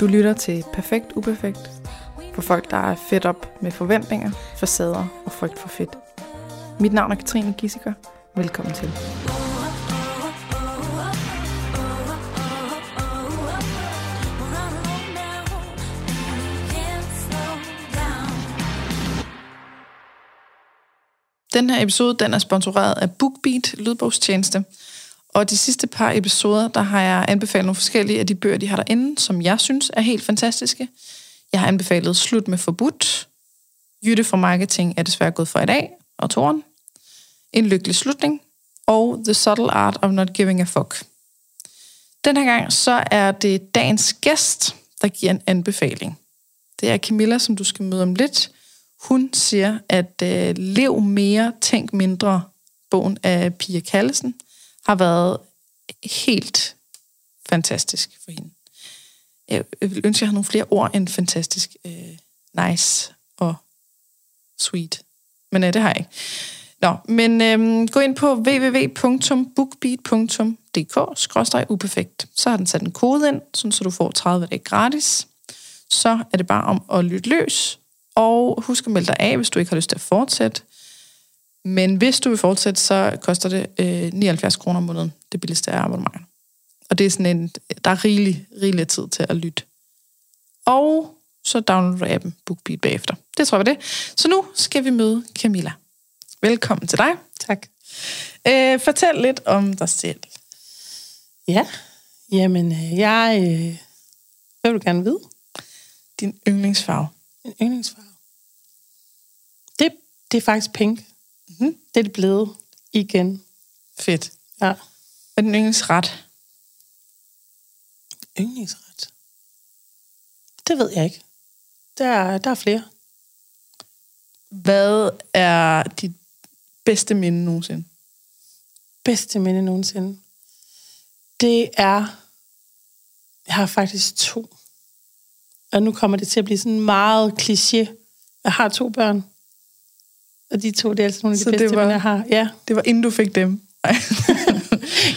Du lytter til Perfekt Uperfekt for folk, der er fedt op med forventninger, facader og frygt for fedt. Mit navn er Katrine Gissiker. Velkommen til. Den her episode den er sponsoreret af BookBeat, lydbogstjeneste. Og de sidste par episoder, der har jeg anbefalet nogle forskellige af de bøger, de har derinde, som jeg synes er helt fantastiske. Jeg har anbefalet Slut med Forbudt. Jytte fra Marketing er desværre gået for i dag, og Toren. En lykkelig slutning. Og The Subtle Art of Not Giving a Fuck. Den her gang, så er det dagens gæst, der giver en anbefaling. Det er Camilla, som du skal møde om lidt. Hun siger, at øh, lev mere, tænk mindre, bogen af Pia Kallesen, har været helt fantastisk for hende. Jeg vil ønske, at jeg har nogle flere ord end fantastisk, øh, nice og sweet. Men øh, det har jeg ikke. Nå, men øh, gå ind på www.bookbeat.dk-uperfekt. Så har den sat en kode ind, sådan, så du får 30 dage gratis. Så er det bare om at lytte løs, og husk at melde dig af, hvis du ikke har lyst til at fortsætte. Men hvis du vil fortsætte, så koster det øh, 79 kroner om måneden, det billigste af abonnement. Og det er sådan en, der er rigelig, rigelig tid til at lytte. Og så downloader du appen BookBeat bagefter. Det tror jeg var det. Så nu skal vi møde Camilla. Velkommen til dig. Tak. Øh, fortæl lidt om dig selv. Ja, jamen øh, jeg... Øh, hvad vil du gerne vide? Din yndlingsfarve. Min yndlingsfarve? Det, det er faktisk pink. Mm-hmm. Det er det blevet igen. Fedt. Ja. Hvad er din yndlingsret? Yndlingsret? Det ved jeg ikke. Der, er- der er flere. Hvad er dit bedste minde nogensinde? Bedste minde nogensinde. Det er... Jeg har faktisk to. Og nu kommer det til at blive sådan meget kliché. Jeg har to børn. Og de to, det er altså nogle af de Så det bedste var- minder, jeg har. Ja. Det var inden du fik dem.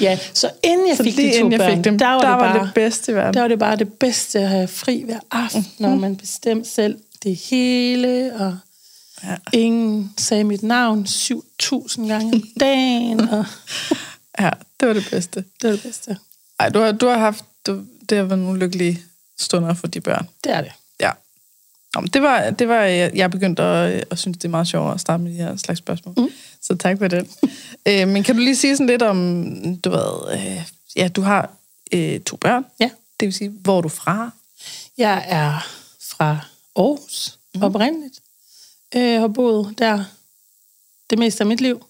Ja, så inden jeg Så fik de to inden jeg børn, fik dem, der var, der det var bare, det bedste i verden. der var det bare det bedste at have fri hver aften, mm-hmm. når man bestemte selv det hele, og ja. ingen sagde mit navn 7.000 gange om dagen, og Ja, det var det bedste. det var det bedste. Ej, du har, du har haft, du, det har været nogle lykkelige stunder for de børn. Det er det. Nå, det var, det var jeg, jeg begyndte at, at synes, det er meget sjovt at starte med de her slags spørgsmål. Mm. Så tak for det. øh, men kan du lige sige sådan lidt om, du ved, øh, ja, du har øh, to børn. Ja. Det vil sige, hvor er du fra? Jeg er fra Aarhus mm. oprindeligt. Jeg har boet der det meste af mit liv.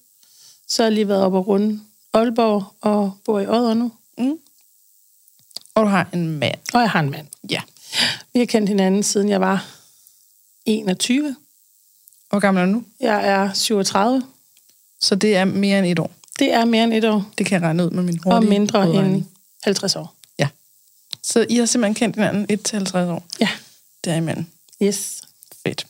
Så har jeg lige været oppe og runde Aalborg og bor i Odder nu. Og du har en mand. Og jeg har en mand. Ja. Vi har kendt hinanden, siden jeg var 21. Hvor gammel er du nu? Jeg er 37. Så det er mere end et år. Det er mere end et år, Det kan jeg regne ud med min og hurtige mindre hovedregning. end 50 år. Ja. Så I har simpelthen kendt hinanden 1-50 år. Ja, Derimellem. yes. Fedt.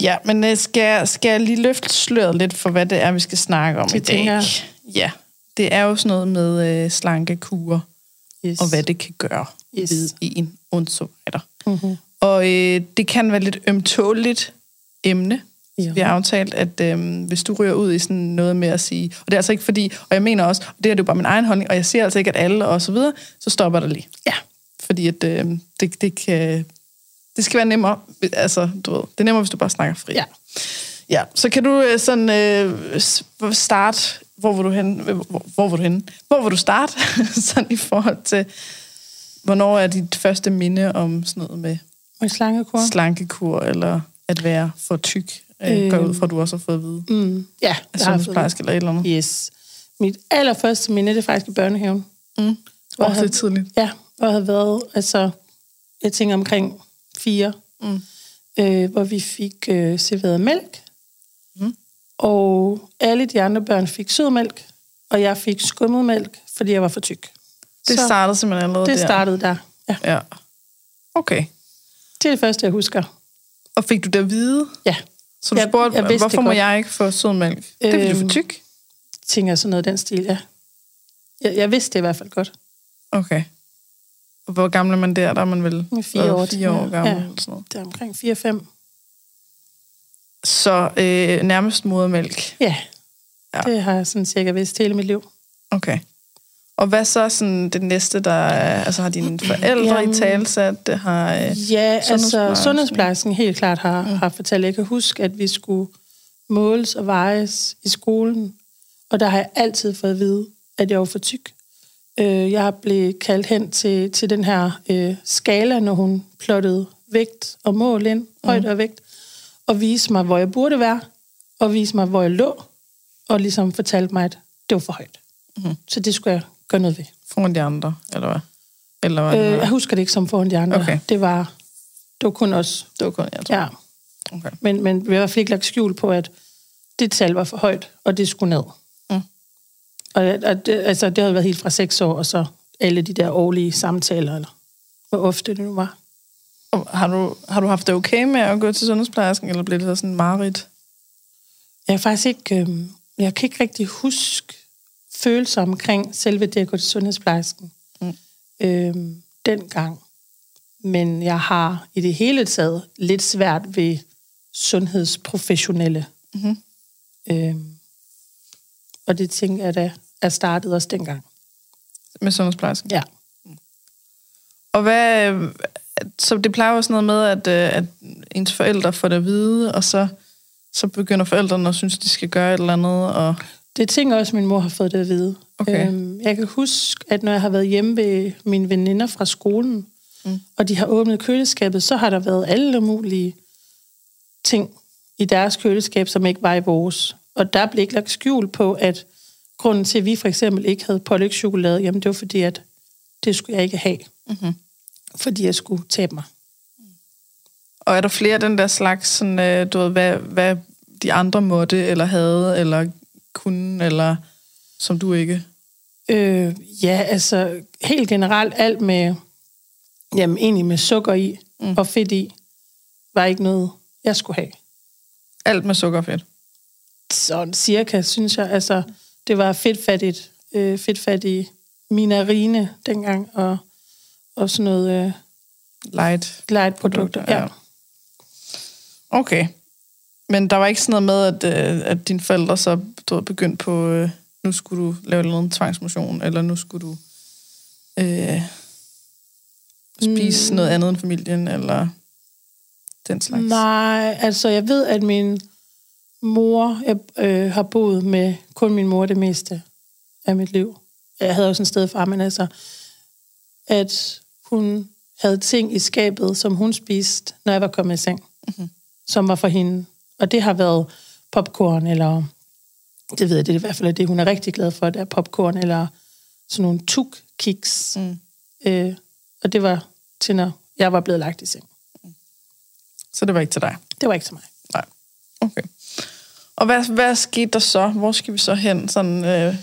Ja, men øh, skal, skal jeg lige løfte sløret lidt for, hvad det er, vi skal snakke om Det i dag? jeg. Ja, det er jo sådan noget med øh, slankekurer, yes. og hvad det kan gøre Yes. ved en, og så videre. Mm-hmm. Og øh, det kan være lidt ømtåligt emne. Ja. Vi har aftalt, at øh, hvis du ryger ud i sådan noget med at sige, og det er altså ikke fordi, og jeg mener også, og det er jo bare min egen holdning, og jeg siger altså ikke, at alle og så videre, så stopper der lige. Ja. Fordi at øh, det, det kan, det skal være nemmere, altså du ved, det er nemmere, hvis du bare snakker fri. Ja. Ja, så kan du øh, sådan øh, starte, hvor vil du hen, hvor, hvor vil du hen? Hvor vil du starte, sådan i forhold til, hvornår er dit første minde om sådan noget med Og slangekur. slankekur, eller at være for tyk, øh, går ud fra, at du også har fået at vide Mm. Ja, jeg har fået sundhedsplejerske eller et eller andet. det. Yes. Mit allerførste minde, det er faktisk i børnehaven. Mm. Hvor jeg det er tidligt. Ja, hvor jeg havde været, altså, jeg tænker omkring fire, Mm. øh, hvor vi fik øh, serveret mælk. Mm. Og alle de andre børn fik sødmælk, og jeg fik skummet mælk, fordi jeg var for tyk. Det Så startede simpelthen allerede det der. startede der. Ja, Ja. Okay. Det er det første, jeg husker. Og fik du det at vide? Ja, Så du Jeg- spurgte, jeg hvorfor må jeg ikke få sødmælk? Det er, fordi du er for Øhm, tyk. tænker sådan noget den stil, ja. Jeg, jeg vidste det i hvert fald godt. Okay. Hvor gammel er man der? Der er man vel fire år, fire år gammel. Ja. Eller sådan noget. Det er omkring 4-5. Så øh, nærmest modermælk. Ja, Ja. ja, det har jeg sådan cirka vidst hele mit liv. Okay. Og hvad så sådan det næste, der er, altså har dine forældre Jamen- i talsat, det har... Øh, Ja, altså Sundhedsplejersken. helt klart har, mm. har fortalt. Jeg kan huske, at vi skulle måles og vejes i skolen, og der har jeg altid fået at vide, at jeg var for tyk. Øh, Jeg blev kaldt hen til, til den her øh, skala, når hun plottede vægt og mål ind, højde og vægt, og viste mig, hvor jeg burde være, og viste mig, hvor jeg lå, og ligesom fortalte mig, at det var for højt. Mm. Så det skulle jeg gøre noget ved. foran de andre, eller hvad? Eller hvad? Øh, jeg husker det ikke som foran de andre. Okay. Det var, det var kun os. det var kun jeg, tror. Ja. Okay. Men, men vi har i hvert fald ikke lagt skjul på, at det tal var for højt, og det skulle ned. Mm. Og, og det, altså, det havde været helt fra seks år, og så alle de der årlige samtaler, eller hvor ofte det nu var. Og Har du, har du haft det okay med at gå til sundhedsplejersken, eller blev det så sådan mareridt? Jeg har faktisk ikke, øh, jeg kan ikke rigtig huske følelser omkring selve det at gå til sundhedsplejersken Mm. øh, dengang. Men jeg har i det hele taget lidt svært ved sundhedsprofessionelle. Mhm. Øh, og det tænker jeg da er startet også dengang. Med sundhedsplejersken? Ja. Og hvad... Så det plejer sådan noget med, at, øh, at ens forældre får det at vide, og så, så begynder forældrene at synes, de skal gøre et eller andet, og... Det tænker jeg også, min mor har fået det at vide. Okay. Øhm, jeg kan huske, at når jeg har været hjemme ved mine veninder fra skolen, mm. og de har åbnet køleskabet, så har der været alle mulige ting i deres køleskab, som ikke var i vores. Og der blev ikke lagt skjul på, at grunden til, at vi for eksempel ikke havde pålægtschokolade, jamen det var fordi, at det skulle jeg ikke have. Mm-hmm. Fordi jeg skulle tabe mig. Og er der flere af den der slags, sådan, øh, du ved, hvad, hvad de andre måtte, eller havde, eller kunne, eller som du ikke? Øh, ja, altså helt generelt alt med, jamen egentlig med sukker i mm. og fedt i, var ikke noget, jeg skulle have. Alt med sukker og fedt. Sådan cirka, synes jeg. Altså, det var fedtfattigt, øh, fedtfattige minarine dengang, og, og sådan noget øh, Light. light-produkter. Produkter, ja. Ja. Okay. Men der var ikke sådan noget med, at, øh, at dine forældre så du ved, begyndte på, øh, nu skulle du lave noget tvangsmotion, eller nu skulle du øh, spise mm. noget andet end familien, eller den slags. Nej, altså jeg ved, at min mor jeg, øh, har boet med kun min mor det meste af mit liv. Jeg havde også en stedfar, men altså, at hun havde ting i skabet, som hun spiste, når jeg var kommet i seng, mm-hmm. som var for hende. Og det har været popcorn, eller det ved jeg, det i hvert fald det, hun er rigtig glad for, det er popcorn, eller sådan nogle tuk-kiks. Mm. Øh, og det var til, når jeg var blevet lagt i seng. Så det var ikke til dig? Det var ikke til mig. Nej. Okay. Og hvad, hvad skete der så? Hvor skal vi så hen? Sådan, øh,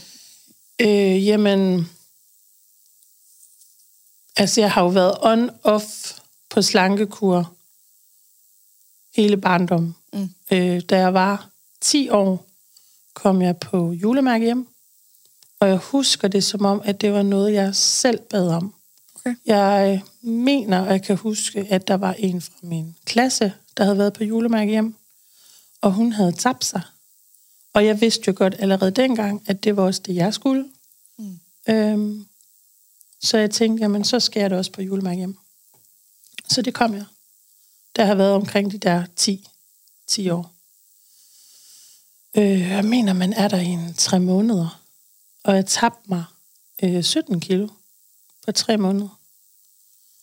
Øh, jamen, altså jeg har jo været on-off på slankekur hele barndommen. Mm. Øh, da jeg var 10 år, kom jeg på julemærke hjem, og jeg husker det som om, at det var noget, jeg selv bad om. Okay. Jeg øh, mener, at jeg kan huske, at der var en fra min klasse, der havde været på julemærke hjem, og hun havde tabt sig. Og jeg vidste jo godt allerede dengang, at det var også det, jeg skulle. Mm. Øhm, så jeg tænkte, jamen så skal jeg da også på julemærke hjem. Så det kom jeg. Der har været omkring de der 10, 10 år. Øh, jeg mener, man er der i en tre måneder. Og jeg tabte mig øh, 17 kilo på tre måneder.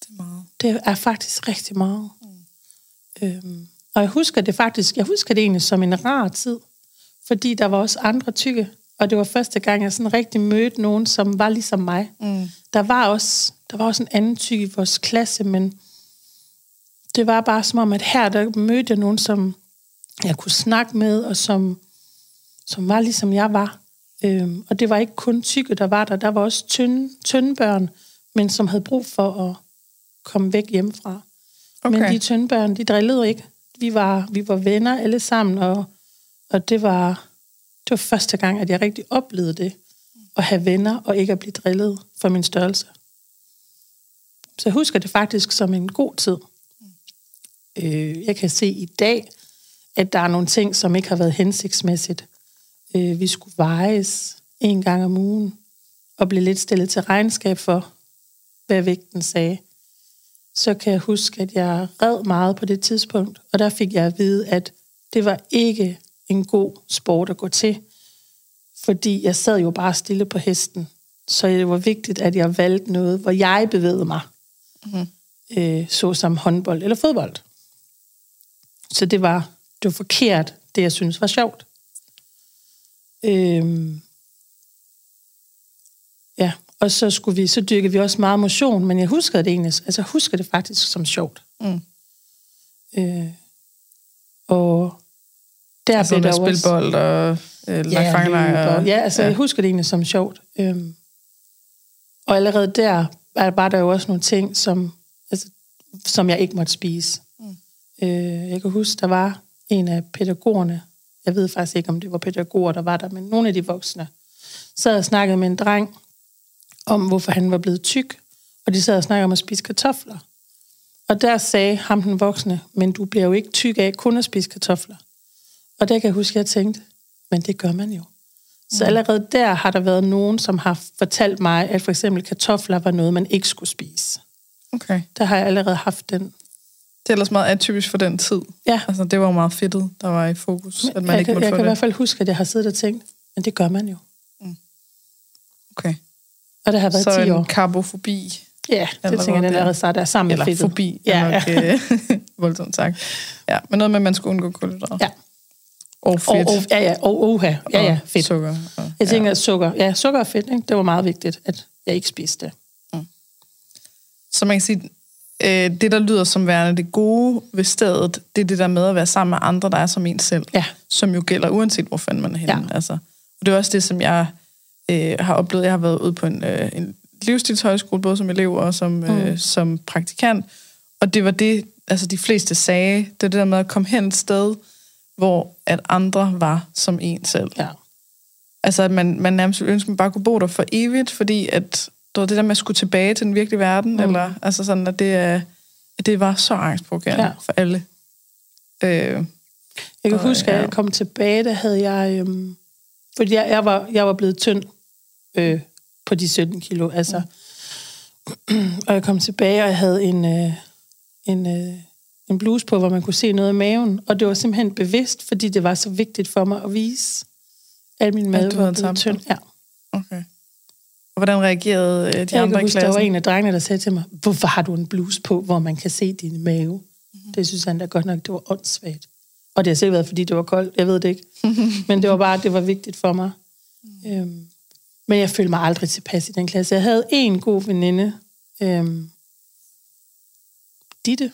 det er meget. Det er faktisk rigtig meget. Mm. Øhm, og jeg husker det faktisk, jeg husker det egentlig som en rar tid, fordi der var også andre tykke, og det var første gang, jeg sådan rigtig mødte nogen, som var ligesom mig. Mm. Der var også, der var også en anden tykke i vores klasse, men det var bare som om, at her der mødte jeg nogen, som jeg kunne snakke med, og som, som var ligesom jeg var. Øhm, og det var ikke kun tykke, der var der. Der var også tynde, tynde børn, men som havde brug for at komme væk hjemmefra. Okay. Men de tynde børn, de drillede ikke. Vi var, vi var venner alle sammen, og, og det, var, det var første gang, at jeg rigtig oplevede det. At have venner og ikke at blive drillet for min størrelse. så jeg husker det faktisk som en god tid. Øh, jeg kan se i dag, at der er nogle ting, som ikke har været hensigtsmæssigt. Øh, vi skulle vejes en gang om ugen, og blive lidt stillet til regnskab for, hvad vægten sagde. Så kan jeg huske, at jeg red meget på det tidspunkt, og der fik jeg at vide, at det var ikke en god sport at gå til, fordi jeg sad jo bare stille på hesten. Så det var vigtigt, at jeg valgte noget, hvor jeg bevægede mig, mm. øh, såsom håndbold eller fodbold. Så det var, det var forkert, det jeg synes var sjovt. Øhm, ja, og så skulle vi, så dyrkede vi også meget motion, men jeg husker det egentlig, altså jeg husker det faktisk som sjovt. Mm. Øh, og der altså blev med der også... spilbold og øh, Ja, og, ja, altså ja. jeg husker det egentlig som sjovt. Øhm, og allerede der er bare der jo også nogle ting, som, altså, som jeg ikke måtte spise. Mm. Øh, jeg kan huske, der var en af pædagogerne, jeg ved faktisk ikke, om det var pædagoger, der var der, men nogle af de voksne, sad og snakkede med en dreng om, hvorfor han var blevet tyk, og de sad og snakkede om at spise kartofler. Og der sagde ham den voksne, men du bliver jo ikke tyk af kun at spise kartofler. Og der kan jeg huske, at jeg tænkte, men det gør man jo. Så allerede der har der været nogen, som har fortalt mig, at for eksempel kartofler var noget, man ikke skulle spise. Okay. Der har jeg allerede haft den. Det er ellers meget atypisk for den tid. Ja. Altså, det var jo meget fedtet, der var i fokus, at man jeg ikke kan, måtte jeg få kan i det. hvert fald huske, at jeg har siddet og tænkt, men det gør man jo. Okay. Og det har været Så 10 år. en karbofobi. Ja, det tænker jeg, den er. allerede starter sammen med Eller fedtet. fobi, Ja, er ja. nok øh, voldsomt sagt. Ja, men noget med, at man skulle undgå kulhydrater. Ja. Og Og, fedt. og, ja, ja, og oha. Ja, ja, og fedt. Sukker. Og, Jeg tænker, at sukker, ja, sukker og fedt, ikke? det var meget vigtigt, at jeg ikke spiste det. Så man kan sige, øh, det der lyder som værende det gode ved stedet, det er det der med at være sammen med andre, der er som en selv. Ja. Som jo gælder uanset, hvor fanden man er henne. Ja. Altså. Og det er også det, som jeg øh, har oplevet. Jeg har været ude på en, øh, en livsstilshøjskole, både som elev og som, øh, Mm. som praktikant. Og det var det, altså de fleste sagde, det er det der med at komme hen et sted, hvor at andre var som en selv. Ja. Altså, at man, man nærmest ville ønske, at man bare kunne bo der for evigt, fordi at det var det der med at skulle tilbage til den virkelige verden, mm. eller altså sådan, at det, at det var så angstprovokerende Ja. ja. for alle. Øh, Jeg kan Og, huske, at ja. jeg kom tilbage, der havde jeg... Øhm, fordi jeg, jeg, var, jeg var blevet tynd øh, på de 17 kilo. Altså. og jeg kom tilbage, og jeg havde en, øh, en, øh, en bluse på, hvor man kunne se noget af maven. Og det var simpelthen bevidst, fordi det var så vigtigt for mig at vise, at min mave du var blevet tynd. Ja. okay. Og hvordan reagerede øh, de Jeg kan andre i huske, der var klassen? en af drengene, der sagde til mig, hvorfor har du en bluse på, hvor man kan se din mave? Mhm. Mm-hmm. Det synes han da godt nok, det var åndssvagt. Og det har sikkert været, fordi det var koldt, jeg ved det ikke. Men det var bare, det var vigtigt for mig. Mm. Øhm, men jeg følte mig aldrig tilpas i den klasse. Jeg havde en god veninde, øhm, Ditte,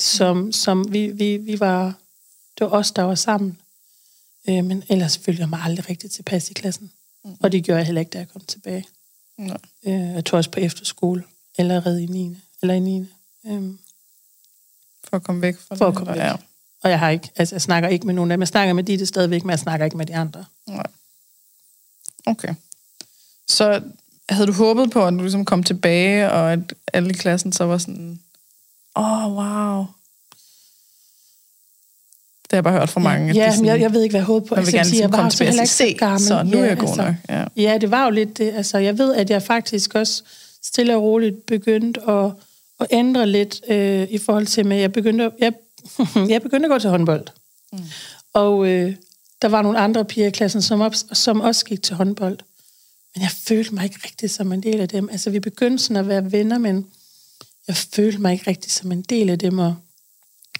som, som vi, vi, vi var, det var os, der var sammen. Øh, men ellers følte jeg mig aldrig rigtig tilpas i klassen. Mm. Og det gjorde jeg heller ikke, da jeg kom tilbage. Nej. Øh, jeg tog også på efterskole, allerede i 9. Eller i 9. Øhm, For at komme væk fra For det? at komme væk. og jeg har ikke, altså jeg snakker ikke med nogen af dem. Jeg snakker med Ditte stadigvæk, men jeg snakker ikke med de andre. Ja. Nej. Okay. Så havde du håbet på, at du ligesom kom tilbage, og at alle i klassen så var sådan, åh, oh, wow. Det har jeg bare hørt fra mange. at ja, sådan, jeg, jeg ved ikke, hvad håbede på. man vil gerne sige, jeg var tilbage heller ikke så gammel. så nu er Ja, jeg god altså. nok. Ja. Ja, det var jo lidt det. Altså, jeg ved, at jeg faktisk også stille og roligt begyndte at, at ændre lidt øh, i forhold til, med, jeg begyndte, at- jeg, jeg begyndte at gå til håndbold. Mm. Og øh, der var nogle andre piger i klassen, som, op, som også gik til håndbold. Men jeg følte mig ikke rigtig som en del af dem. Altså, vi begyndte sådan at være venner, men jeg følte mig ikke rigtig som en del af dem, og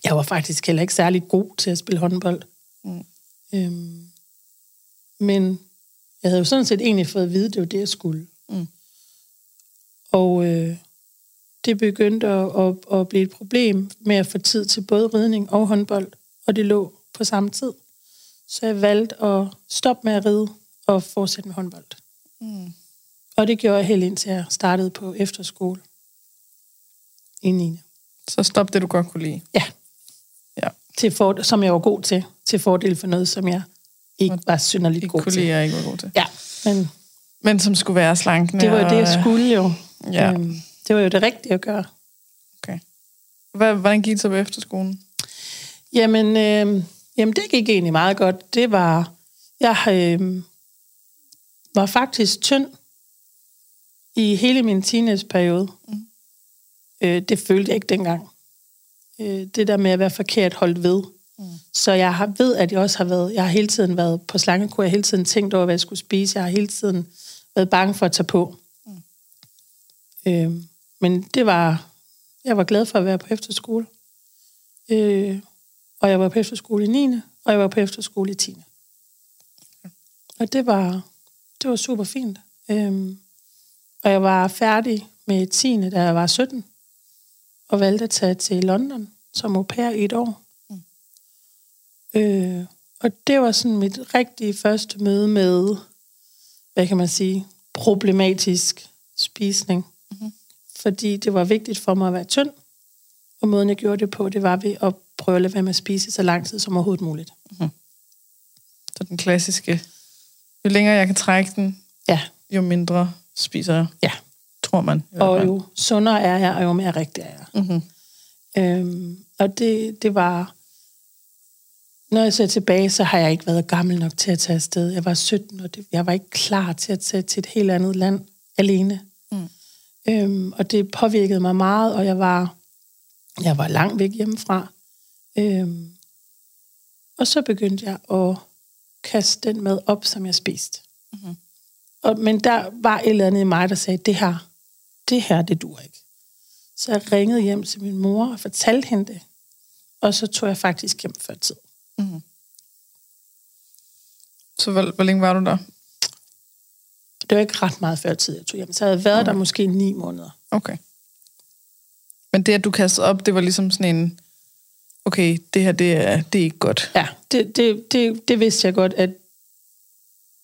jeg var faktisk heller ikke særlig god til at spille håndbold. Mm. Øhm, men jeg havde jo sådan set egentlig fået at vide, at det var det, jeg skulle. Mm. Og øh, det begyndte at, at, at blive et problem med at få tid til både ridning og håndbold, og det lå på samme tid. Så jeg valgte at stoppe med at ride og fortsætte med håndbold. Mm. Og det gjorde jeg helt indtil jeg startede på efterskole i 9. Så stop det, du godt kunne lide. Ja. Til for, som jeg var god til, til fordel for noget, som jeg ikke var synderligt god til. og ikke var god til. Ja, men Men som skulle være slankende. det var jo det, jeg skulle jo. Ja. Øhm, Det var jo det rigtige at gøre. Okay. Hvad, hvordan gik det så på efterskolen? Jamen, øh, jamen, det gik egentlig meget godt. Det var, jeg øh, var faktisk tynd i hele min teenageperiode. Mm. Øh, det følte jeg ikke dengang. Øh, det der med at være forkert holdt ved. Mm. Så jeg har, ved, at jeg også har været, jeg har hele tiden været på slangekur, jeg har hele tiden tænkt over, hvad jeg skulle spise, jeg har hele tiden været bange for at tage på. Mm. Øh, men det var, jeg var glad for at være på efterskole. Øh, og jeg var på efterskole i 9. og jeg var på efterskole i 10. Og det var, det var super fint. Øh, og jeg var færdig med 10. da jeg var 17, og valgte at tage til London som au pair i et år. Mm. Øh, og det var sådan mit rigtige første møde med, hvad kan man sige, problematisk spisning. Mm-hmm. Fordi det var vigtigt for mig at være tynd, og måden jeg gjorde det på, det var ved at prøve at lade være med at spise så lang tid som overhovedet muligt. Mm-hmm. Så den klassiske, jo længere jeg kan trække den, ja. jo mindre spiser jeg. Ja. Tror man. Og jo sundere er jeg, og jo mere rigtig er jeg. Mm-hmm. Øhm, og det, det var... Når jeg ser tilbage, så har jeg ikke været gammel nok til at tage afsted. Jeg var 17, og det, jeg var ikke klar til at tage til et helt andet land alene. Mm. Øhm, og det påvirkede mig meget, og jeg var, jeg var langt væk hjemmefra. Øhm, og så begyndte jeg at kaste den mad op, som jeg spiste. Mm-hmm. Og, men der var et eller andet i mig, der sagde, det her, det her, det dur ikke. Så jeg ringede hjem til min mor og fortalte hende det. Og så tog jeg faktisk hjem før tid. Mm. Så hvor, hvor længe var du der? Det var ikke ret meget før tid, jeg tog hjem. Så jeg havde været okay. der måske ni måneder. Okay. Men det, at du kastede op, det var ligesom sådan en, okay, det her, det er, det er ikke godt. Ja, det, det, det, det vidste jeg godt, at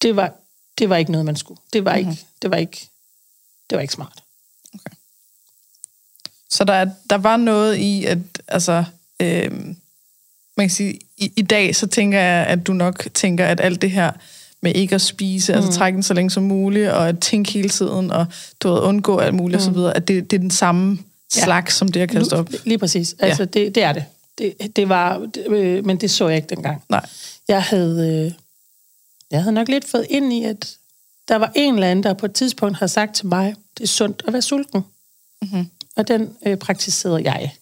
det var, det var ikke noget, man skulle. Det var, mm-hmm. ikke, det var, ikke, det var ikke smart. Så der, der var noget i, at altså, øh, man kan sige, i, i dag, så tænker jeg, at du nok tænker, at alt det her med ikke at spise, altså mm. altså trække den så længe som muligt, og at tænke hele tiden, og du ved, undgå alt muligt mm. osv., at det, det er den samme ja. slags, som det at kaste op. Lige præcis. Altså, ja. det, det er det. Det, det var, det, øh, men det så jeg ikke dengang. Nej. Jeg havde, øh, jeg havde nok lidt fået ind i, at der var en eller anden, der på et tidspunkt har sagt til mig, det er sundt at være sulten. Mm-hmm. Og den øh, praktiserede jeg.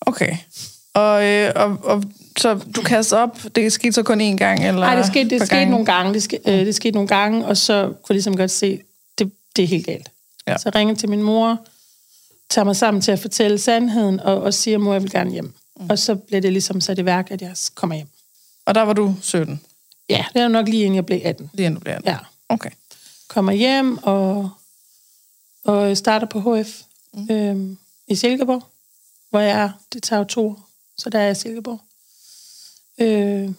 Okay. Og, øh, og, og så du kastede op, det skete så kun én gang? Eller Nej, det skete, det skete gange? nogle gange. Det, ske, øh, det skete nogle gange, og så kunne jeg ligesom godt se, det, det er helt galt. Ja. Så jeg ringede til min mor, tager mig sammen til at fortælle sandheden, og, og siger, mor, jeg vil gerne hjem. Mm. Og så blev det ligesom sat i værk, at jeg kommer hjem. Og der var du 17? Ja, det er nok lige inden jeg blev 18. Lige inden du blev 18? Ja. Okay. Kommer hjem og, og starter på HF mm. øhm, i Silkeborg, hvor jeg er. Det tager jo to år, så der er jeg i Silkeborg. Øh,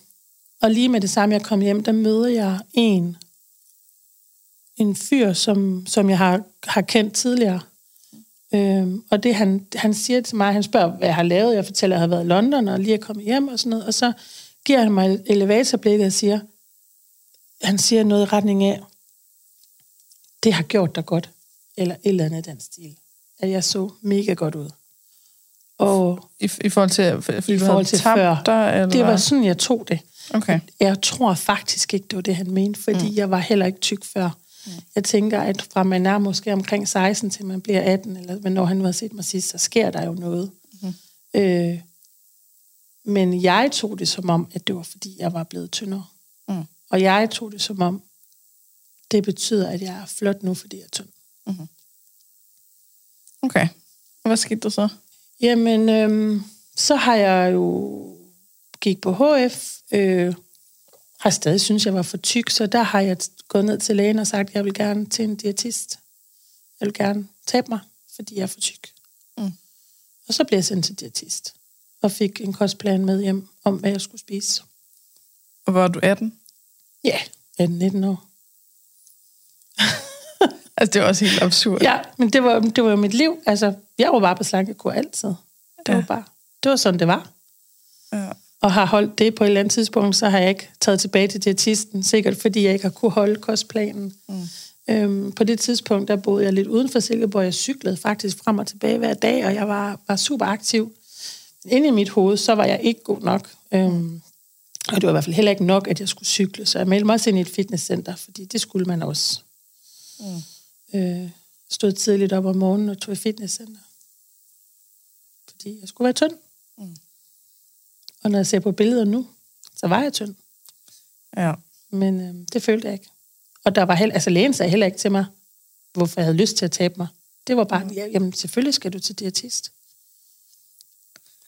og lige med det samme, jeg kom hjem, der møder jeg en, en fyr, som, som jeg har, har kendt tidligere. Øhm, og det han, han siger til mig, han spørger, hvad jeg har lavet. Jeg fortæller, at jeg har været i London og lige er kommet hjem og sådan noget. Og så giver han mig et elevatorblik og siger, han siger noget i retning af, det har gjort dig godt, eller et eller andet den stil. At jeg så mega godt ud. Og I, i forhold til, fordi i forhold til før, dig, eller? det var sådan, jeg tog det. Okay. Jeg tror faktisk ikke, det var det, han mente, fordi mm. jeg var heller ikke tyk før. Mm. Jeg tænker, at fra man er måske omkring 16 til man bliver 18, eller når han har set mig sidst, så sker der jo noget. Mm. Øh, men jeg tog det som om, at det var fordi, jeg var blevet tyndere. Mm. Og jeg tog det som om, det betyder, at jeg er flot nu, fordi jeg er tynd. Mm. Okay. Hvad skete der så? Jamen, øhm, så har jeg jo gik på HF, øh, har stadig synes jeg var for tyk, så der har jeg gået ned til lægen og sagt, at jeg vil gerne til en diætist. Jeg vil gerne tabe mig, fordi jeg er for tyk. Mm. Og så blev jeg sendt til diætist og fik en kostplan med hjem om, hvad jeg skulle spise. Og var du 18? Ja, 18-19 år. altså, det var også helt absurd. Ja, men det var, det var jo mit liv. Altså, jeg var bare på slankekur altid. Det ja. var bare, det var sådan, det var. Ja. Og har holdt det på et eller andet tidspunkt, så har jeg ikke taget tilbage til diætisten, sikkert fordi jeg ikke har kunne holde kostplanen. Mm. Øhm, på det tidspunkt, der boede jeg lidt uden for Silkeborg. Jeg cyklede faktisk frem og tilbage hver dag, og jeg var, var super aktiv. Inde i mit hoved, så var jeg ikke god nok. Øhm, og det var i hvert fald heller ikke nok, at jeg skulle cykle. Så jeg meldte mig også ind i et fitnesscenter, fordi det skulle man også. Mm. Øh, stod tidligt op om morgenen og tog i fitnesscenter. Fordi jeg skulle være tynd. Mm. Og når jeg ser på billeder nu, så var jeg tynd. Ja. Men øh, det følte jeg ikke. Og der var heller, altså lægen sagde heller ikke til mig, hvorfor jeg havde lyst til at tabe mig. Det var bare, ja, jamen selvfølgelig skal du til diætist.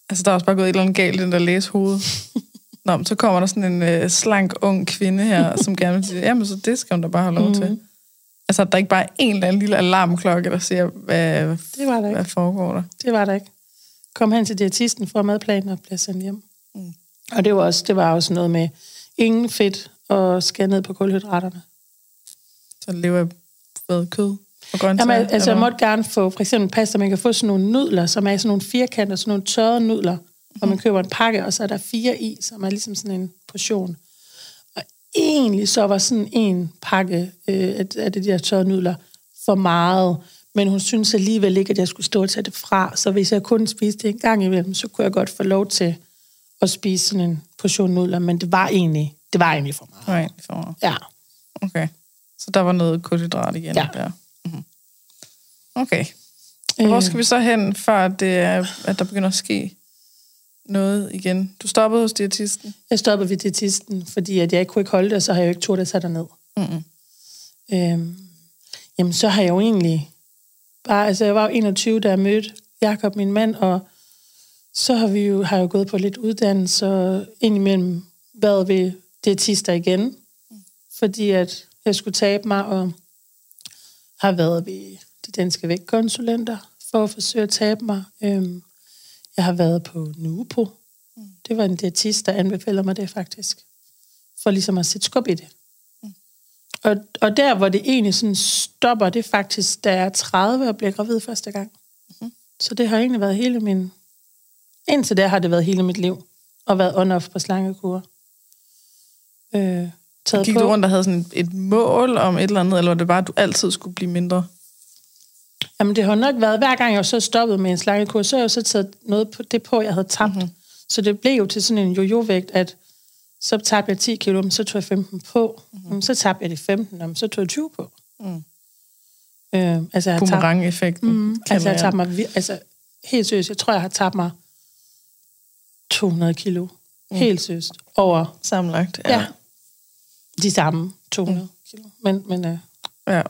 Altså, der er også bare gået et eller andet galt i den der læsehoved. Nå, men så kommer der sådan en øh, slank, ung kvinde her, som gerne vil sige, jamen så det skal hun da bare have lov til. Altså, at der ikke bare er en eller anden lille alarmklokke, der siger, hvad, Det var der ikke. hvad foregår der? Det var der ikke. Kom hen til diætisten fra madplanen og blev sendt hjem. Mm. Og det var, også, det var også noget med ingen fedt og skære ned på kulhydraterne. Så lever jeg ved kød og grøntsager? Jamen, altså, jeg eller? måtte gerne få for eksempel pasta. Man kan få sådan nogle nudler, som er sådan nogle firkanter, sådan nogle tørrede nudler, hvor man køber en pakke, og så er der fire i, som er ligesom sådan en portion. Egentlig så var sådan en pakke øh, af, af de der tørrede nudler for meget, men hun synes alligevel ikke, at jeg skulle stå og tage det fra. Så hvis jeg kun spiste det en gang imellem, så kunne jeg godt få lov til at spise sådan en portion nudler, men det var egentlig, det var egentlig for meget. Det får Ja. Okay. Så der var noget kulhydrat igen Ja. der. Mm-hmm. Okay. Hvor skal vi så hen, før det er, at der begynder at ske noget igen? Du stoppede hos diætisten? Jeg stoppede ved diætisten, fordi at jeg ikke kunne ikke holde det, og så har jeg jo ikke turt at sætte ned. Mm-hmm. Øhm, jamen, så har jeg jo egentlig bare, altså jeg var jo 21, da jeg mødte Jakob, min mand, og så har vi jo, har jeg jo gået på lidt uddannelse, og indimellem været ved diætister igen, fordi at jeg skulle tabe mig, og har været ved de danske vægtkonsulenter for at forsøge at tabe mig. Øhm, jeg har været på Nupo. Det var en diætist, der anbefalede mig det faktisk. For ligesom at sætte skub i det. Og, og der, hvor det egentlig sådan stopper, det er faktisk, da jeg er 30 og bliver gravid første gang. Mm-hmm. Så det har egentlig været hele min... Indtil der har det været hele mit liv. Og været on-off på slangekur. Øh, taget Gik på. du rundt og havde sådan et, et mål om et eller andet, eller var det bare, at du altid skulle blive mindre? Jamen, det har nok været, hver gang jeg så stoppede med en slangekur, så har jeg så taget noget på det på, jeg havde tabt. Mm-hmm. Så det blev jo til sådan en jojo-vægt, at så tabte jeg 10 kilo, så tog jeg 15 på. Mm-hmm. Så tabte jeg de 15, men så tog jeg 20 på. Mm. Øh, altså, jeg Boomerang-effekten. mm, altså, jeg har tabt mig, altså, helt seriøst, jeg tror, jeg har tabt mig 200 kilo. Mm. Helt seriøst. Over Sammenlagt, ja. ja. ja, de samme 200 mm. kilo. Men, men øh, ja.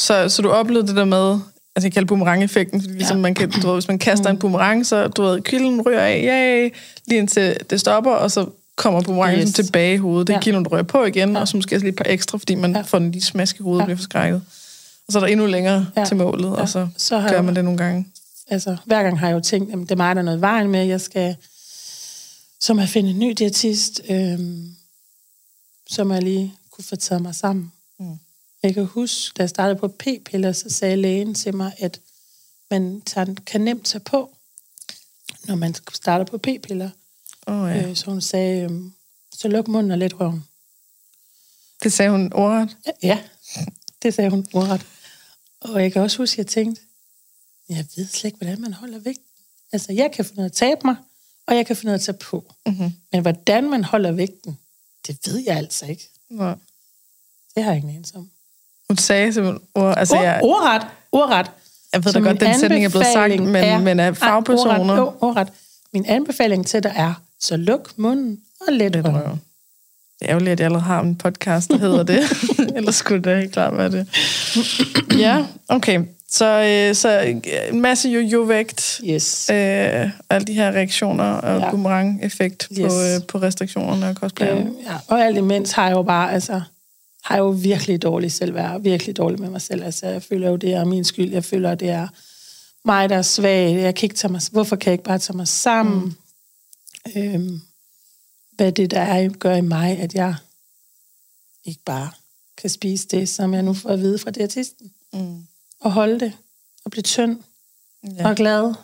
Så, så du oplevede det der med, altså jeg kalder boomerang-effekten, fordi ligesom Ja. man kan, du ved, hvis man kaster en boomerang, så du ved, kilden ryger af, yay, lige indtil det stopper, og så kommer boomerangen Yes. tilbage i hovedet. Det er Ja. kilden, der ryger på igen, ja. og så måske lige et par ekstra, fordi man Ja. ja. får den lige smask i hovedet og Ja. bliver forskrækket. Og så er der endnu længere Ja. ja. til målet, Ja. og så, Så gør jeg- man det nogle gange. altså, hver gang har jeg jo tænkt, at det er mig, der er noget vejen med, jeg skal som at finde en ny diætist, øhm, som jeg lige kunne få taget mig sammen. Mm. Jeg kan huske, da jeg startede på p-piller, så sagde lægen til mig, at man kan nemt tage på, når man starter på p-piller. Oh, ja. Øh, så hun sagde, øhm, så luk munden og let røven. Det sagde hun ordret. Ja, det sagde hun ordret. Og jeg kan også huske, at jeg tænkte, jeg ved slet ikke, hvordan man holder vægten. Altså, jeg kan finde af at tabe mig, og jeg kan finde af at tage på. Mm-hmm. Men hvordan man holder vægten, det ved jeg altså ikke. Ja. Det har jeg ingen anelse om. Hun sagde simpelthen ord, altså Ord, jeg, ordret, ordret. jeg ved da godt, den sætning er blevet sagt, men, er- men af fagpersoner. Ordret, jo, ordret. Min anbefaling til dig er, så luk munden og let Lidt røven. røv. Det er ærgerligt, at jeg allerede har en podcast, der hedder det. Ellers skulle det helt klart være det. ja, okay. Så, øh, så øh, en masse jojo-vægt, Yes. øh, alle de her reaktioner og Ja. boomerang-effekt yes. På, øh, på restriktionerne og kostplanen. Øh, ja. Og alt imens har jeg jo bare, altså, har jo virkelig dårligt selvværd, virkelig dårligt med mig selv. Altså, jeg føler jo, det er min skyld. Jeg føler, det er mig, der er svag. Jeg kan ikke tage mig, hvorfor kan jeg ikke bare tage mig sammen? Mm. Øhm, hvad det der er, gør i mig, at jeg ikke bare kan spise det, som jeg nu får at vide fra diætisten. Mm. Og holde det, og blive tynd. Ja. og glad,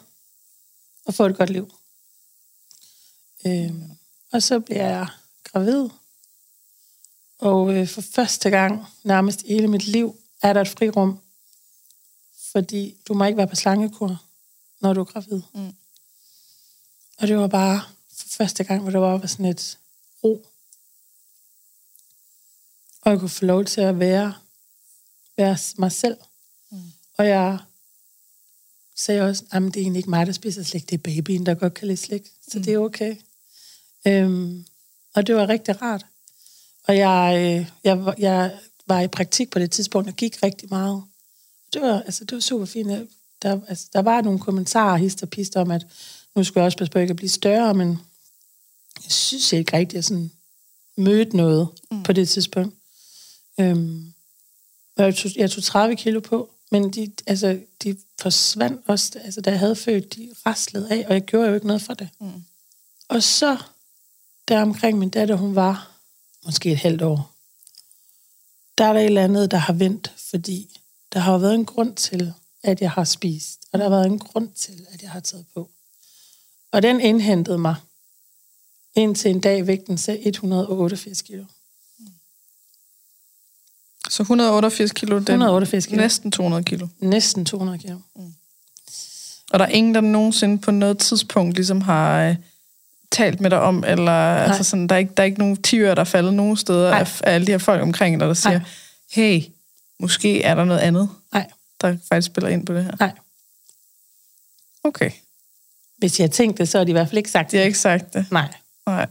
og få et godt liv. Øhm, og så bliver jeg gravid, Og øh, for første gang nærmest hele mit liv er der et frirum. Fordi du må ikke være på slangekur, når du er gravid. Mm. Og det var bare for første gang, hvor der var sådan et ro. Og jeg kunne få lov til at være, være mig selv. Mm. Og jeg sagde også, at det er egentlig ikke mig, der spiser slik, det er babyen, der godt kan lide slik. Så mm. det er okay. Øhm, og det var rigtig rart. Og jeg, øh, jeg, jeg var i praktik på det tidspunkt, og gik rigtig meget. Det var, altså, det var super fint. Der, altså, der var nogle kommentarer, hist og pist, om, at nu skulle jeg også passe på ikke at blive større, men jeg synes ikke rigtigt, at jeg sådan mødte noget mm. på det tidspunkt. Øhm, jeg, tog, jeg tog 30 kilo på, men de, altså, de forsvandt også, altså, da jeg havde født, de raslede af, og jeg gjorde jo ikke noget for det. Mm. Og så, der omkring min datter, hun var måske et halvt år, der er der et eller andet, der har vendt, fordi der har været en grund til, at jeg har spist, og der har været en grund til, at jeg har taget på. Og den indhentede mig indtil en dag vægten til 188 kilo. Så 188 kilo, det 188 kilo. næsten 200 kilo. Næsten 200 kilo. Mm. Og der er ingen, der nogensinde på noget tidspunkt ligesom har øh, talt med dig om, eller altså sådan, der, er ikke, der er ikke nogen tiger, der er faldet nogen steder af, af alle de her folk omkring dig, der siger, Nej. hey, måske er der noget andet, Nej. der faktisk spiller ind på det her. Nej. Okay. Hvis jeg har tænkt det, så har de i hvert fald ikke sagt det. De har ikke sagt det? Nej. Nej.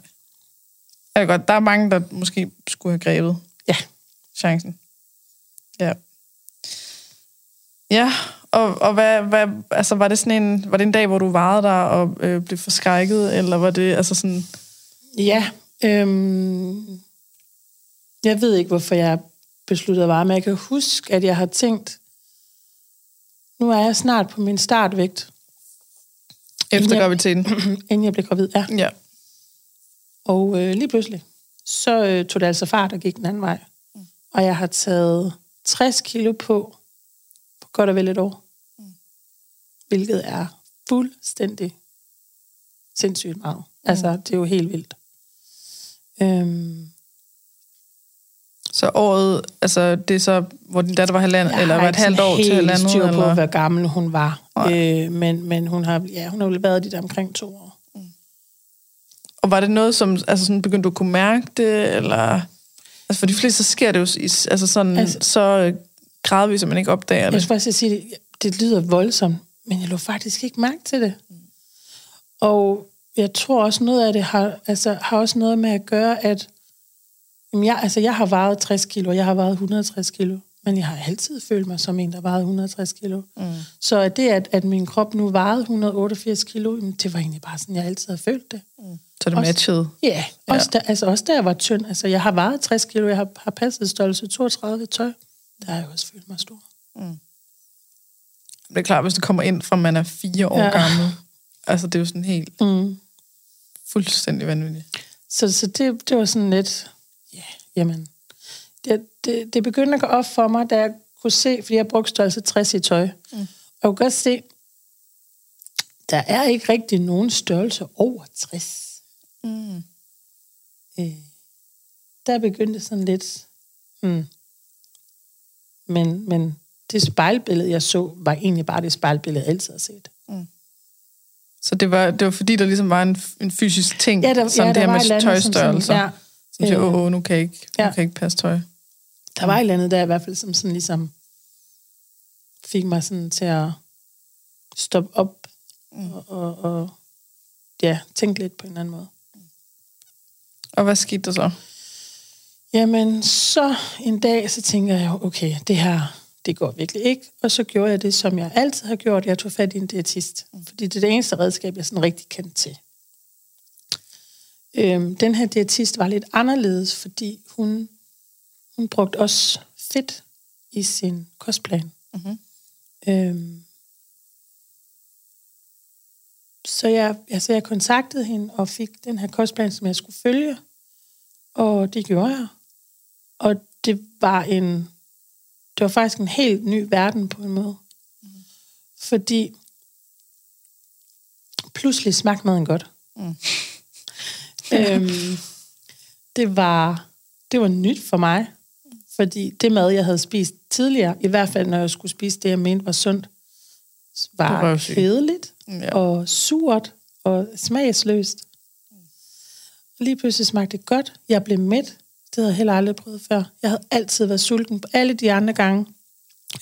Er det godt? Der er mange, der måske skulle have grebet ja. chancen. Ja. Ja, og, og hvad, hvad, altså, var det sådan en, var det en dag, hvor du varede der og øh, blev forskrækket, eller var det altså sådan... Ja, øhm, jeg ved ikke, hvorfor jeg besluttede at vare, men jeg kan huske, at jeg har tænkt, nu er jeg snart på min startvægt. Efter graviditeten? Inden jeg blev gravid, ja. ja. Og øh, lige pludselig, så øh, tog det altså fart og gik den anden vej. Mm. Og jeg har taget 60 kilo på, på godt og vel et år. Hvilket er fuldstændig sindssygt meget. Mm. Altså, det er jo helt vildt. Øhm, så året, altså det er så, hvor din datter var halvandet, eller var et halvt år til halvandet? Jeg har ikke på, hvor gammel hun var. Øh, men, men hun har, ja, hun har jo været der omkring to år. Mm. Og var det noget, som altså sådan, begyndte du at kunne mærke det, eller... Altså for de fleste, så sker det jo altså sådan, altså, så gradvist, at man ikke opdager det. Jeg skal faktisk sige, det, det lyder voldsomt, men jeg lå faktisk ikke mærke til det. Mm. Og jeg tror også, noget af det har, altså, har også noget med at gøre, at jamen jeg, altså, jeg har vejet 60 kilo, og jeg har vejet 160 kilo. Men jeg har altid følt mig som en, der vejede 160 kilo. Mm. Så at det, at, at min krop nu vejede 188 kilo, det var egentlig bare sådan, jeg altid har følt det. Mm. Så det matchede? Ja, også, ja. Der, altså, også da jeg var tynd. Altså, jeg har vejet 60 kilo, jeg har, har passet størrelse 32 tøj. Der har jeg også følt mig stor. Mm. Det er klart, hvis det kommer ind fra, man er fire år ja. gammel. Altså, det er jo sådan helt mm. fuldstændig vanvittigt. Så, så det, det var sådan lidt, ja, jamen, det, det, det begyndte at gå op for mig, da jeg kunne se, fordi jeg brugte størrelse 60 i tøj. Mm. Og jeg kunne godt se, der er ikke rigtig nogen størrelse over 60. Mm. Øh, der begyndte sådan lidt... Mm. Men, men det spejlbillede, jeg så, var egentlig bare det spejlbillede, jeg altid har set. Mm. Så det var, det var fordi, der ligesom var en, en fysisk ting, ja, der, som ja, det her med tøjstørrelser. Som, ja. som siger, åh, nu kan jeg ikke, ja. nu kan jeg ikke passe tøj. Der var et eller andet der i hvert fald, som sådan ligesom fik mig sådan til at stoppe op mm. og, og, og ja, tænke lidt på en anden måde. Og hvad skete der så? Jamen, så en dag, så tænker jeg, okay, det her, det går virkelig ikke. Og så gjorde jeg det, som jeg altid har gjort. Jeg tog fat i en diætist. Fordi det er det eneste redskab, jeg sådan rigtig kendte til. Øhm, den her diætist var lidt anderledes, fordi hun hun brugte også fedt i sin kostplan. Mm-hmm. Øhm, så jeg, altså jeg kontaktede hende og fik den her kostplan, som jeg skulle følge. Og det gjorde jeg. Og det var en, det var faktisk en helt ny verden på en måde. Mm. Fordi pludselig smagte maden godt. Mm. øhm, det var det var nyt for mig. Fordi det mad, jeg havde spist tidligere, i hvert fald når jeg skulle spise det, jeg mente var sundt, var røvsygt. kedeligt Ja. og surt og smagsløst. Lige pludselig smagte det godt. Jeg blev mæt. Det havde jeg heller aldrig prøvet før. Jeg havde altid været sulten på alle de andre gange.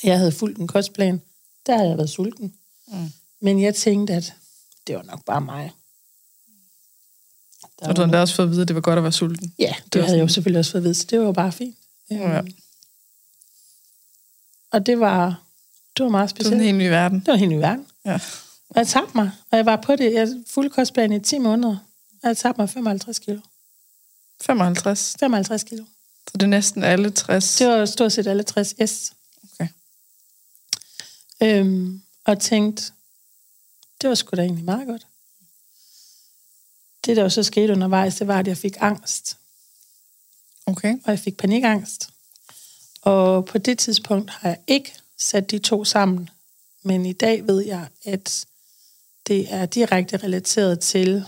Jeg havde fulgt en kostplan. Der havde jeg været sulten. Mm. Men jeg tænkte, at det var nok bare mig. Der Og du var endda også fået at vide, at det var godt at være sulten. Ja, det, Det var havde jeg jo sådan- selvfølgelig også fået at vide, så det var jo bare fint. Ja. Øhm, Og det var, det var meget Det er specielt. en helt ny verden. Det var en helt ny verden. Ja. Og jeg tabte mig, og jeg var på det. Jeg fulde kostplan i 10 måneder, og jeg tabte mig 55 kilo. 55. 55 kilo. Så det er næsten alle 60. Det var stort set alle 60 S. Okay. Øhm, og tænkte, det var sgu da egentlig meget godt. Det, der jo så skete undervejs, det var, at jeg fik angst. Okay. og jeg fik panikangst. Og på det tidspunkt har jeg ikke sat de to sammen. Men i dag ved jeg, at det er direkte relateret til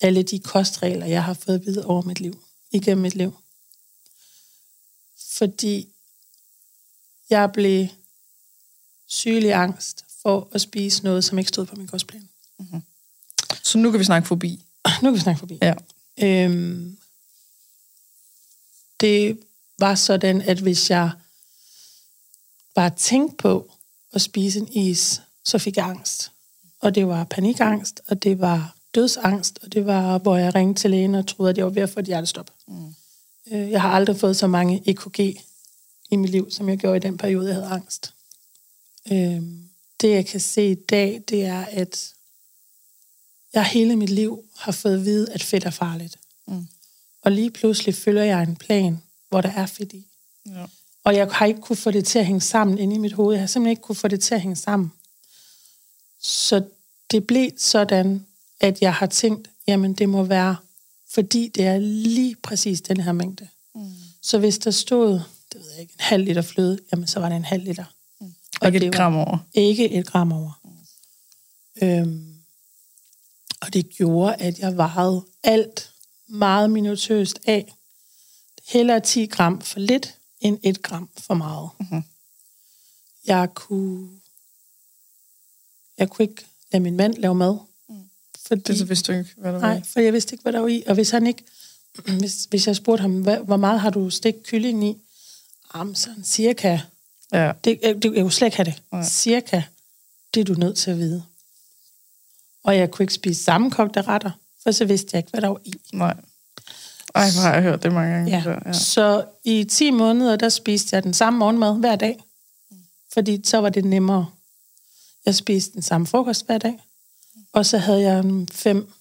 alle de kostregler, jeg har fået at vide over mit liv, igennem mit liv. Fordi jeg blev sygelig angst for at spise noget, som ikke stod på min kostplan. Så nu kan vi snakke forbi. Nu kan vi snakke forbi. Ja. Øhm, det var sådan, at hvis jeg bare tænkte på at spise en is, så fik jeg angst. Og det var panikangst, og det var dødsangst, og det var, hvor jeg ringte til lægen og troede, at jeg var ved at få et hjertestop. Mm. Jeg har aldrig fået så mange EKG i mit liv, som jeg gjorde i den periode, jeg havde angst. Øhm, det, jeg kan se i dag, det er, at jeg hele mit liv har fået at vide, at fedt er farligt. Mm. Og lige pludselig følger jeg en plan, hvor der er fedt i. Ja. Og jeg har ikke kunne få det til at hænge sammen inde i mit hoved. Jeg har simpelthen ikke kunne få det til at hænge sammen. Så det blev sådan, at jeg har tænkt, jamen det må være, fordi det er lige præcis den her mængde. Mm. Så hvis der stod, det ved jeg ikke, en halv liter fløde, jamen så var det en halv liter. Mm. Og ikke det et gram over. Ikke et gram over. Øhm, og det gjorde, at jeg vejede alt meget minutøst af. Hellere 10 gram for lidt, end 1 gram for meget. Mhm. Jeg kunne... Jeg kunne ikke lade min mand lave mad. Fordi, Det så vidste du ikke, hvad der var. nej, for jeg vidste ikke, hvad der var i. Og hvis han ikke... Hvis, hvis jeg spurgte ham, hvad, hvor meget har du stegt kylling i? Jamen, sådan cirka Ja. det, jeg, det, jeg kunne slet ikke have det. Nej. Cirka. Det er du nødt til at vide. Og jeg kunne ikke spise sammenkogte retter, for så vidste jeg ikke, hvad der var i. Nej. Ej, hvor har jeg hørt det mange gange. Ja. Så, ja. Så i 10 måneder, der spiste jeg den samme morgenmad hver dag. Fordi så var det nemmere. Jeg spiste den samme frokost hver dag. Og så havde jeg mm, fem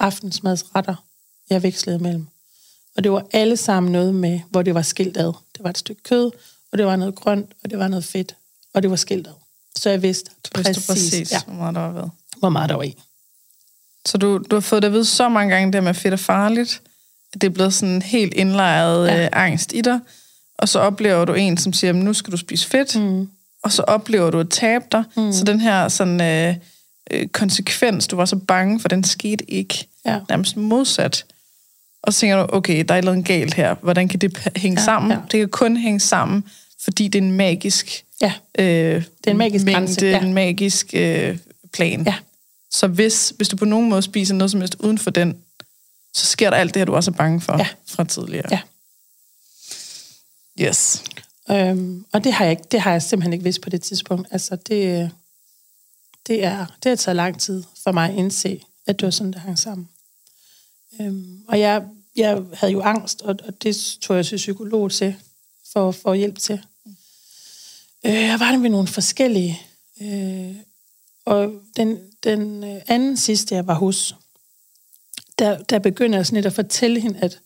aftensmadsretter, jeg vekslede mellem. Og det var alle sammen noget med, hvor det var skilt ad. Det var et stykke kød, og det var noget grønt, og det var noget fedt, og det var skilt ad. Så jeg vidste Du vidste præcis, præcis, Ja, hvor meget der var ved. hvor meget der var i. Så du, du har fået det at vide så mange gange, det med fedt er farligt, at det er blevet sådan helt indlejret Ja. øh, angst i dig, og så oplever du en, som siger, "Men nu skal du spise fedt, mm. og så oplever du at tabe dig. Mm. Så den her sådan, øh, øh, konsekvens, du var så bange for, den skete ikke. Ja. Nærmest modsat. Og så tænker du, okay, der er et eller andet galt her. Hvordan kan det hænge Ja, sammen? ja. Ja. Det kan kun hænge sammen, fordi det er en magisk Ja, øh, det er en magisk mængde, grænse, ja. en magisk øh, plan. Ja. Så hvis, hvis du på nogen måde spiser noget som helst uden for den, så sker der alt det her, du også er bange for Ja. fra tidligere. Ja. Yes. Øhm, og det har, jeg ikke, det har jeg simpelthen ikke vidst på det tidspunkt. Altså, det, det, er, det har taget lang tid for mig at indse, at det var sådan, det hang sammen. Øhm, og jeg, jeg havde jo angst, og, og det tog jeg til psykolog til, for få hjælp til. Øh, jeg var der med nogle forskellige. Øh, og den, den øh, anden sidste, jeg var hos, der, der begynder jeg sådan lidt at fortælle hende, at,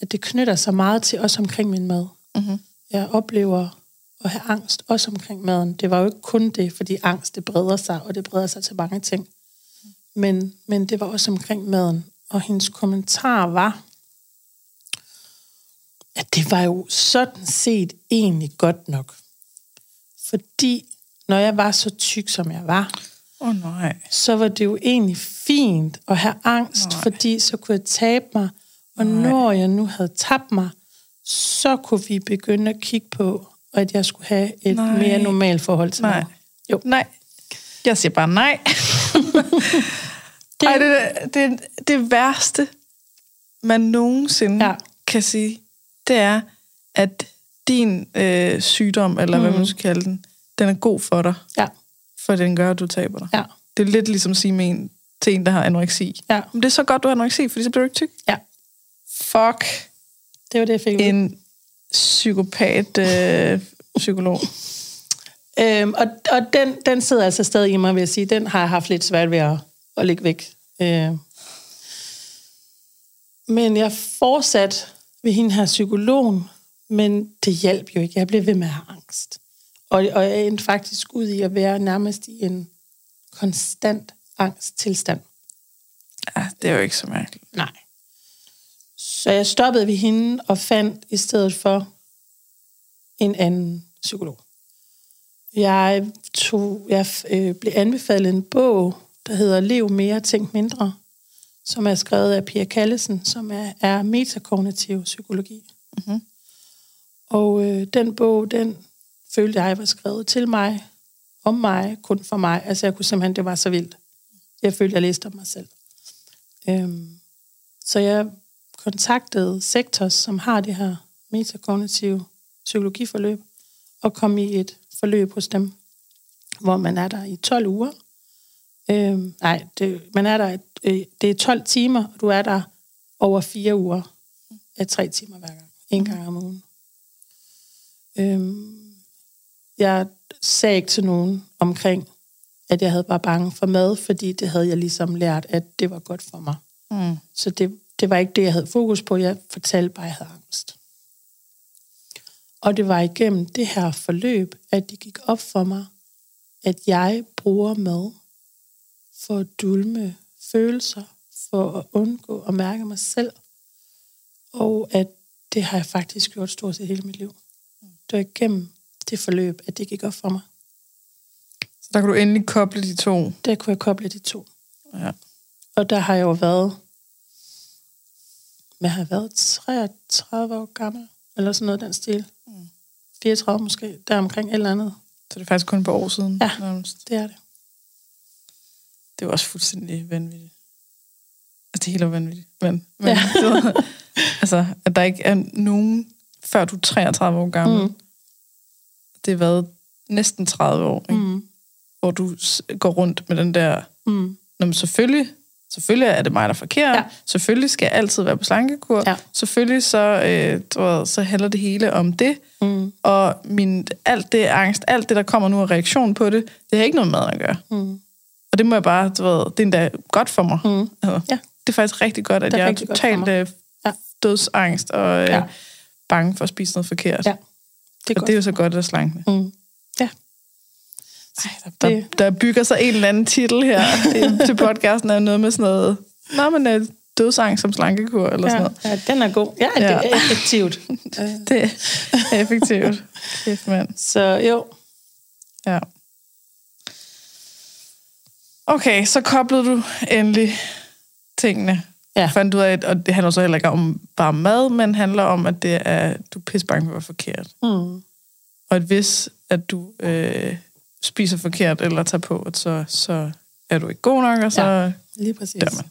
at det knytter sig meget til os omkring min mad. Mm-hmm. Jeg oplever at have angst, også omkring maden. Det var jo ikke kun det, fordi angst, det breder sig, og det breder sig til mange ting. Men, men det var også omkring maden. Og hendes kommentar var, at det var jo sådan set egentlig godt nok. Fordi når jeg var så tyk, som jeg var, oh, nej. så var det jo egentlig fint at have angst, Nej. Nej. fordi så kunne jeg tabe mig, Og når jeg nu havde tabt mig, så kunne vi begynde at kigge på, at jeg skulle have et Nej. mere normalt forhold til Nej. mig. Jo. Nej. Jeg siger bare nej. det... Ej, det, det, det værste, man nogensinde Ja. kan sige, det er, at din øh, sygdom, eller mm. hvad man skal kalde den, den er god for dig, Ja, for den gør, at du taber dig. ja, Det er lidt ligesom at sige med en, til en, der har anoreksi. ja, Men det er så godt, du har anoreksi, fordi så bliver du ikke tyk. ja. Fuck Det var det, jeg fik. en psykopat øh, psykolog. Øhm, og og den, den sidder altså stadig i mig, vil jeg sige. Den har jeg haft lidt svært ved at, at lægge væk. Øh. Men jeg fortsat ved hende her psykologen, men det hjalp jo ikke. Jeg blev ved med at have angst. Og, og jeg endte faktisk ud i at være nærmest i en konstant angsttilstand. Ja, det er jo ikke så mærkeligt. Nej. Så jeg stoppede ved hende og fandt i stedet for en anden psykolog. Jeg, tog, jeg øh, blev anbefalet en bog, der hedder Lev mere, tænk mindre, som er skrevet af Pia Kallesen, som er, er metakognitiv psykologi. Mhm. Og øh, den bog, den følte jeg var skrevet til mig, om mig, kun for mig. Altså jeg kunne simpelthen, det var så vildt. Jeg følte, jeg læste om mig selv. Øhm, så jeg kontaktede Sektos, som har det her metakognitive psykologiforløb, og kom i et forløb hos dem, hvor man er der i 12 uger. Øhm, nej, det, man er der, øh, det er 12 timer, og du er der over fire uger af tre timer hver gang. En gang om ugen. Øhm, jeg sagde ikke til nogen omkring, at jeg havde bare bange for mad, fordi det havde jeg ligesom lært, at det var godt for mig. Mm. Så det, det var ikke det, jeg havde fokus på. Jeg fortalte bare, at jeg havde angst. Og det var igennem det her forløb, at det gik op for mig, at jeg bruger mad for at dulme følelser, for at undgå at mærke mig selv. Og at det har jeg faktisk gjort stort set hele mit liv. Det var igennem det forløb, at det gik op for mig. Så der kan du endelig koble de to. Der kunne jeg koble de to. Ja. Og der har jeg jo været, hvad har været, 33 år gammel, eller sådan noget den stil. 34 måske, der omkring et eller andet. Så det er faktisk kun på år siden. Ja. nærmest. Det er det. Det jo også fuldstændig vanvittigt. Altså, det er helt vanvittigt. Men, men Ja. altså, at der ikke er nogen, før du er 33 år gammel. Mm. Mm. Det har været næsten 30 år, ikke? Mm. hvor du går rundt med den der... Mm. Nå, men selvfølgelig, selvfølgelig er det mig, der er forkert. Ja. Selvfølgelig skal jeg altid være på slankekur. Ja. Selvfølgelig så, øh, du ved, så handler det hele om det. Mm. Og min, alt det angst, alt det, der kommer nu af reaktion på det, det har ikke noget med at gøre. Mm. Og det må jeg bare, du ved, det er endda godt for mig. Mm. Altså, Ja. Det er faktisk rigtig godt, at er jeg er godt totalt øh, Ja. dødsangst og øh, Ja. bange for at spise noget forkert. Ja, Det er og det er jo så godt at slanke. Mm. Ej, der, Det- der bygger sig en eller anden titel her til podcasten, er noget med sådan noget, Nå, men øh, dødsangst som slankekur, eller sådan Ja, noget. ja, den er god. Ja, det Ja. er effektivt. Det er effektivt. Kæft, mand. Så jo, Ja. Okay, så koblede du endelig tingene. Ja. Fandt du af, og det handler så heller ikke om bare mad, men handler om, at det er, du er pisse bange for at være forkert. mm. Og at hvis at du øh, spiser forkert eller tager på, at så, så er du ikke god nok, og så Ja. lige præcis. dør man.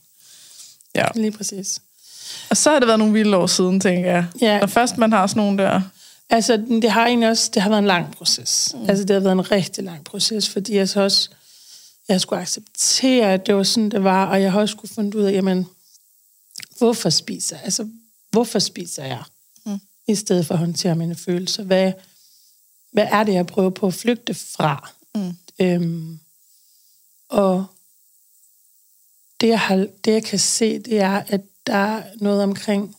Ja. Lige præcis. Og så har det været nogle vilde år siden, tænker jeg. Ja. Når først man har sådan nogle der... Altså, det har egentlig også, det har været en lang proces. Mm. Altså, det har været en rigtig lang proces, fordi jeg så også, jeg skulle acceptere, at det var sådan, det var, og jeg har også skulle finde ud af, jamen, hvorfor spiser jeg? Altså, hvorfor spiser jeg? Mm. I stedet for at håndtere mine følelser. Hvad, hvad er det, jeg prøver på at flygte fra? Mm. Øhm, og det jeg, har, det, jeg kan se, det er, at der er noget omkring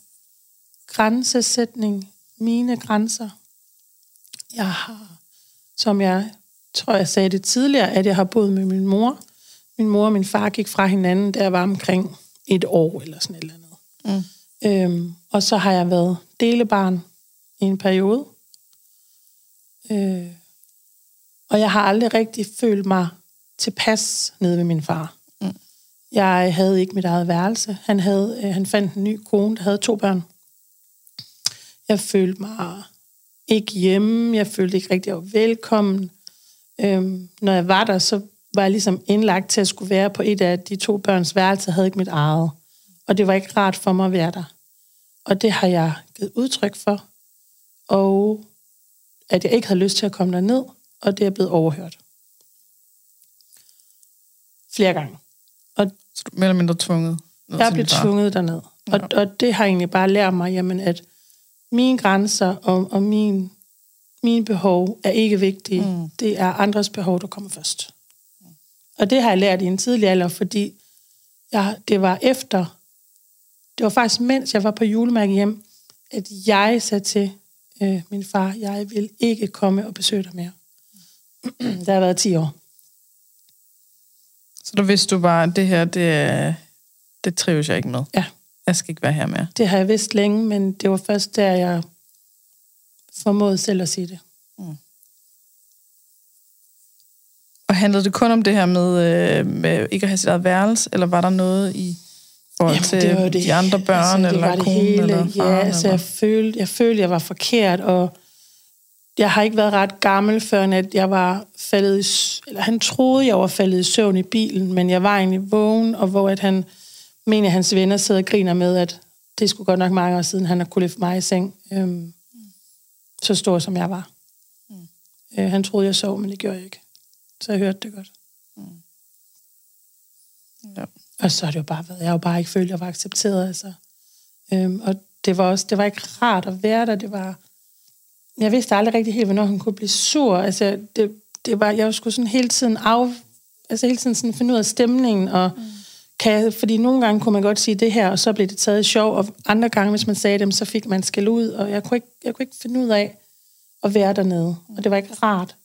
grænsesætning, mine grænser. Jeg har, som jeg tror, jeg sagde det tidligere, at jeg har boet med min mor. Min mor og min far gik fra hinanden, da jeg var omkring et år eller sådan et eller andet. Mm. Øhm, og så har jeg været delebarn i en periode. Øh, og jeg har aldrig rigtig følt mig tilpas nede ved min far. Mm. Jeg havde ikke mit eget værelse. Han, havde, øh, han fandt en ny kone, der havde to børn. Jeg følte mig ikke hjemme. Jeg følte ikke rigtig, at jeg var velkommen. Øhm, når jeg var der, så var jeg ligesom indlagt til at skulle være på et af de to børns værelser. Jeg havde ikke mit eget. Og det var ikke rart for mig at være der. Og det har jeg givet udtryk for. Og at jeg ikke havde lyst til at komme derned, og det er blevet overhørt. Flere gange. Og Så du er mere eller mindre tvunget? jeg blev tvunget derned. Og, og det har egentlig bare lært mig, jamen, at mine grænser og, og min, mine behov er ikke vigtige. Mm. Det er andres behov, der kommer først. Og det har jeg lært i en tidlig alder, fordi jeg, det var efter, det var faktisk mens jeg var på julemærke hjem, at jeg sagde til øh, min far, jeg vil ikke komme og besøge dig mere. det har været 10 år. Så der vidste du bare, at det her, det, det trives jeg ikke med. Ja. Jeg skal ikke være her mere. Det har jeg vidst længe, men det var først der, jeg formåede selv at sige det. Og handlede det kun om det her med, øh, med ikke at have sit eget værelse, eller var der noget i forhold Jamen, til det var det. de andre børn, altså, det eller var det konen, hele. eller Ja, faren? altså, eller? jeg, følte, jeg følte, jeg var forkert, og jeg har ikke været ret gammel, før at jeg var faldet i, eller han troede, jeg var faldet i søvn i bilen, men jeg var egentlig vågen, og hvor at han, mener at hans venner sidder og griner med, at det skulle godt nok mange år siden, han har kunne løfte mig i seng, øhm, så stor som jeg var. Mm. Øh, han troede, jeg sov, men det gjorde jeg ikke. Så jeg hørte det godt. Ja. Og så har det jo bare været, jeg har jo bare ikke følt, at jeg var accepteret, altså. Øhm, og det var også, det var ikke rart at være der, det var, jeg vidste aldrig rigtig helt, hvornår han kunne blive sur, altså, det, det var, jeg skulle sådan hele tiden af, altså hele tiden sådan finde ud af stemningen, og mm. kan fordi nogle gange kunne man godt sige det her, og så blev det taget i sjov, og andre gange, hvis man sagde dem, så fik man skæld ud, og jeg kunne ikke, jeg kunne ikke finde ud af at være dernede, og det var ikke rart.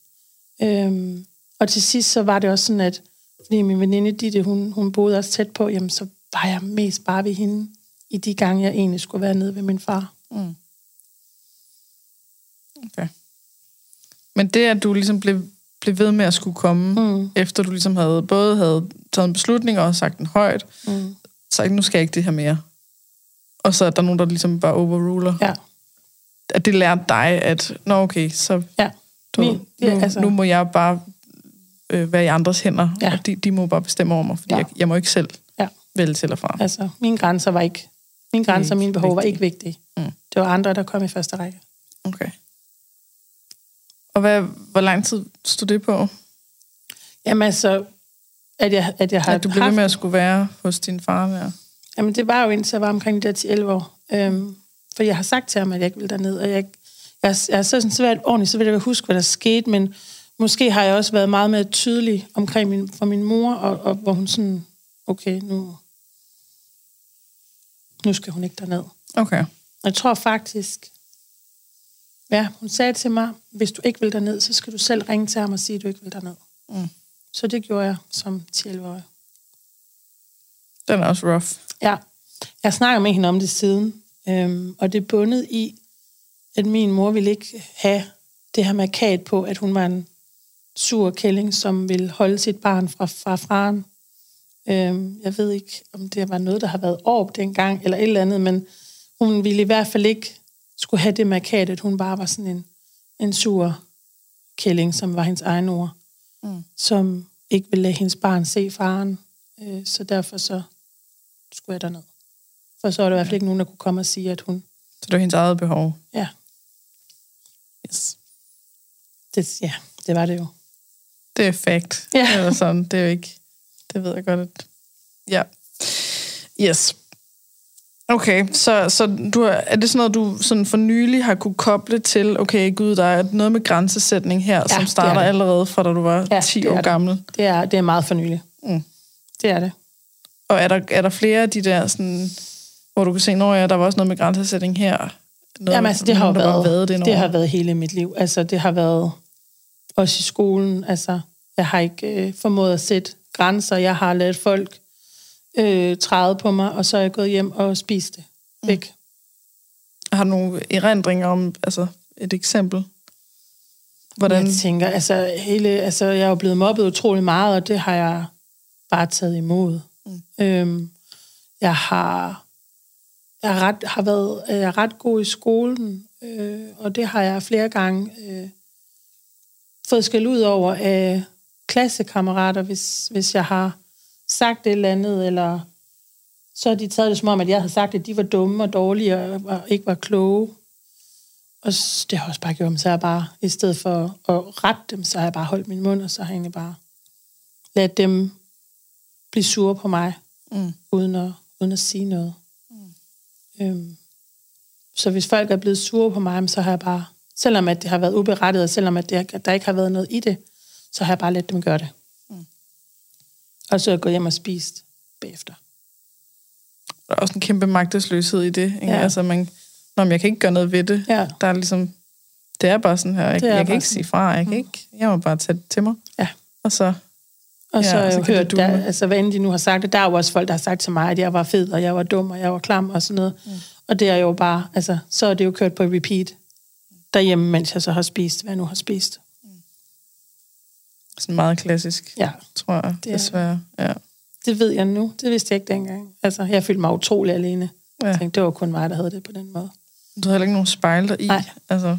Øhm, og til sidst så var det også sådan, at fordi min veninde Ditte, hun, hun boede også tæt på, jamen så var jeg mest bare ved hende i de gange, jeg egentlig skulle være nede ved min far. Mm. Okay. Men det, at du ligesom blev, blev ved med at skulle komme, Mm. efter du ligesom havde både havde taget en beslutning og sagt den højt, Mm. sagt, nu skal jeg ikke det her mere. Og så er der nogen, der ligesom bare overruler. Ja, At det lærte dig, at nå okay, så ja. du, Min- det nu, altså- nu må jeg bare øh, være i andres hænder, Ja. og de, de må bare bestemme over mig, fordi Ja. ja. jeg, jeg må ikke selv Ja. vælge til og fra. Altså, mine grænser var ikke, mine grænser og mine behov var vigtige. ikke vigtige. Mm. Det var andre, der kom i første række. Okay. Og hvad, hvor lang tid stod det på? Jamen altså, at jeg, at jeg har At du blev ved haft, med at skulle være hos din far der? Jamen, det var jo indtil jeg var omkring de der 10-11 år. Øhm, for jeg har sagt til ham, at jeg ikke vil derned, og jeg, jeg, jeg er så sådan svært ordentligt, så vil jeg huske, hvad der skete, men måske har jeg også været meget mere tydelig omkring min, for min mor, og, og hvor hun sådan, okay, nu, nu skal hun ikke derned. Okay. Jeg tror faktisk, ja, hun sagde til mig, hvis du ikke vil derned, så skal du selv ringe til ham og sige, at du ikke vil derned. Mm. Så det gjorde jeg som 10-11-årig. Den er også rough. Ja, jeg snakker med hende om det siden, øhm, og det er bundet i, at min mor ville ikke have det her markat på, at hun var en sur kælling, som ville holde sit barn fra, fra faren. Øhm, jeg ved ikke, om det var noget, der har været op dengang, eller et eller andet, men hun ville i hvert fald ikke skulle have det markat, at hun bare var sådan en, en sur kælling, som var hendes egen ord, Mm. som ikke ville lade hendes barn se faren. Øh, så derfor så skulle jeg derned. For så var der i hvert fald ikke nogen, der kunne komme og sige, at hun... Så det var hendes eget behov. Ja, Yes. det, ja, det var det jo. Det er fact. Ja. Eller sådan. Det er jo ikke... Det ved jeg godt, at... Ja. Yes. Okay, så, så du, er det sådan noget, du sådan for nylig har kunne koble til, okay, gud, der er noget med grænsesætning her, ja, som det er starter det. allerede fra da du var Ja, ja, 10 det er år det. gammel. Det er, det er meget for nylig. Mm. Det er det. Og er der, er der flere af de der, sådan, hvor du kan se, når ja, der var også noget med grænsesætning her? Noget, Jamen altså, det har nogen, været, vadede det, det har været hele mit liv. Altså, det har været også i skolen. Altså, jeg har ikke øh, formået at sætte grænser. Jeg har ladet folk øh, træde på mig, og så er jeg gået hjem og spist det væk. Har du nogle erindringer om altså, et eksempel? Hvordan? Jeg tænker, altså, hele, altså, jeg er jo blevet mobbet utrolig meget, og det har jeg bare taget imod. Mm. Øhm, jeg har, jeg har, ret, har været jeg er ret god i skolen, øh, og det har jeg flere gange øh, fået skæld ud over af klassekammerater, hvis, hvis jeg har sagt et eller andet, eller så har de taget det som om, at jeg havde sagt, at de var dumme og dårlige og, og ikke var kloge. Og det har også bare gjort mig, så jeg bare, i stedet for at rette dem, så har jeg bare holdt min mund, og så har jeg egentlig bare ladet dem blive sure på mig, mm. uden, at, uden at sige noget. Mm. Øhm, så hvis folk er blevet sure på mig, så har jeg bare, selvom at det har været uberettet, og selvom at, det, der ikke har været noget i det, så har jeg bare ladet dem gøre det. Og så gået hjem og spist bagefter. Der er også en kæmpe magtesløshed i det. Ikke? Ja. Altså, man, Nå, men jeg kan ikke gøre noget ved det. Ja. Der er ligesom, det er bare sådan her. Jeg, jeg kan ikke sige fra. Jeg, kan mm. ikke, jeg må bare tage det til mig. Ja. Og så og så har jeg jo hørt, der, altså hvad end de nu har sagt det, der er jo også folk, der har sagt til mig, at jeg var fed, og jeg var dum, og jeg var klam, og sådan noget. Mm. Og det er jo bare, altså, så er det jo kørt på repeat derhjemme, mens jeg så har spist, hvad jeg nu har spist. Sådan meget klassisk, ja. tror jeg, det er, desværre. Ja. Det ved jeg nu, det vidste jeg ikke dengang. Altså, jeg følte mig utrolig alene. Ja. Jeg tænkte, det var kun mig, der havde det på den måde. Du havde heller ikke nogen spejl der i? Nej, altså,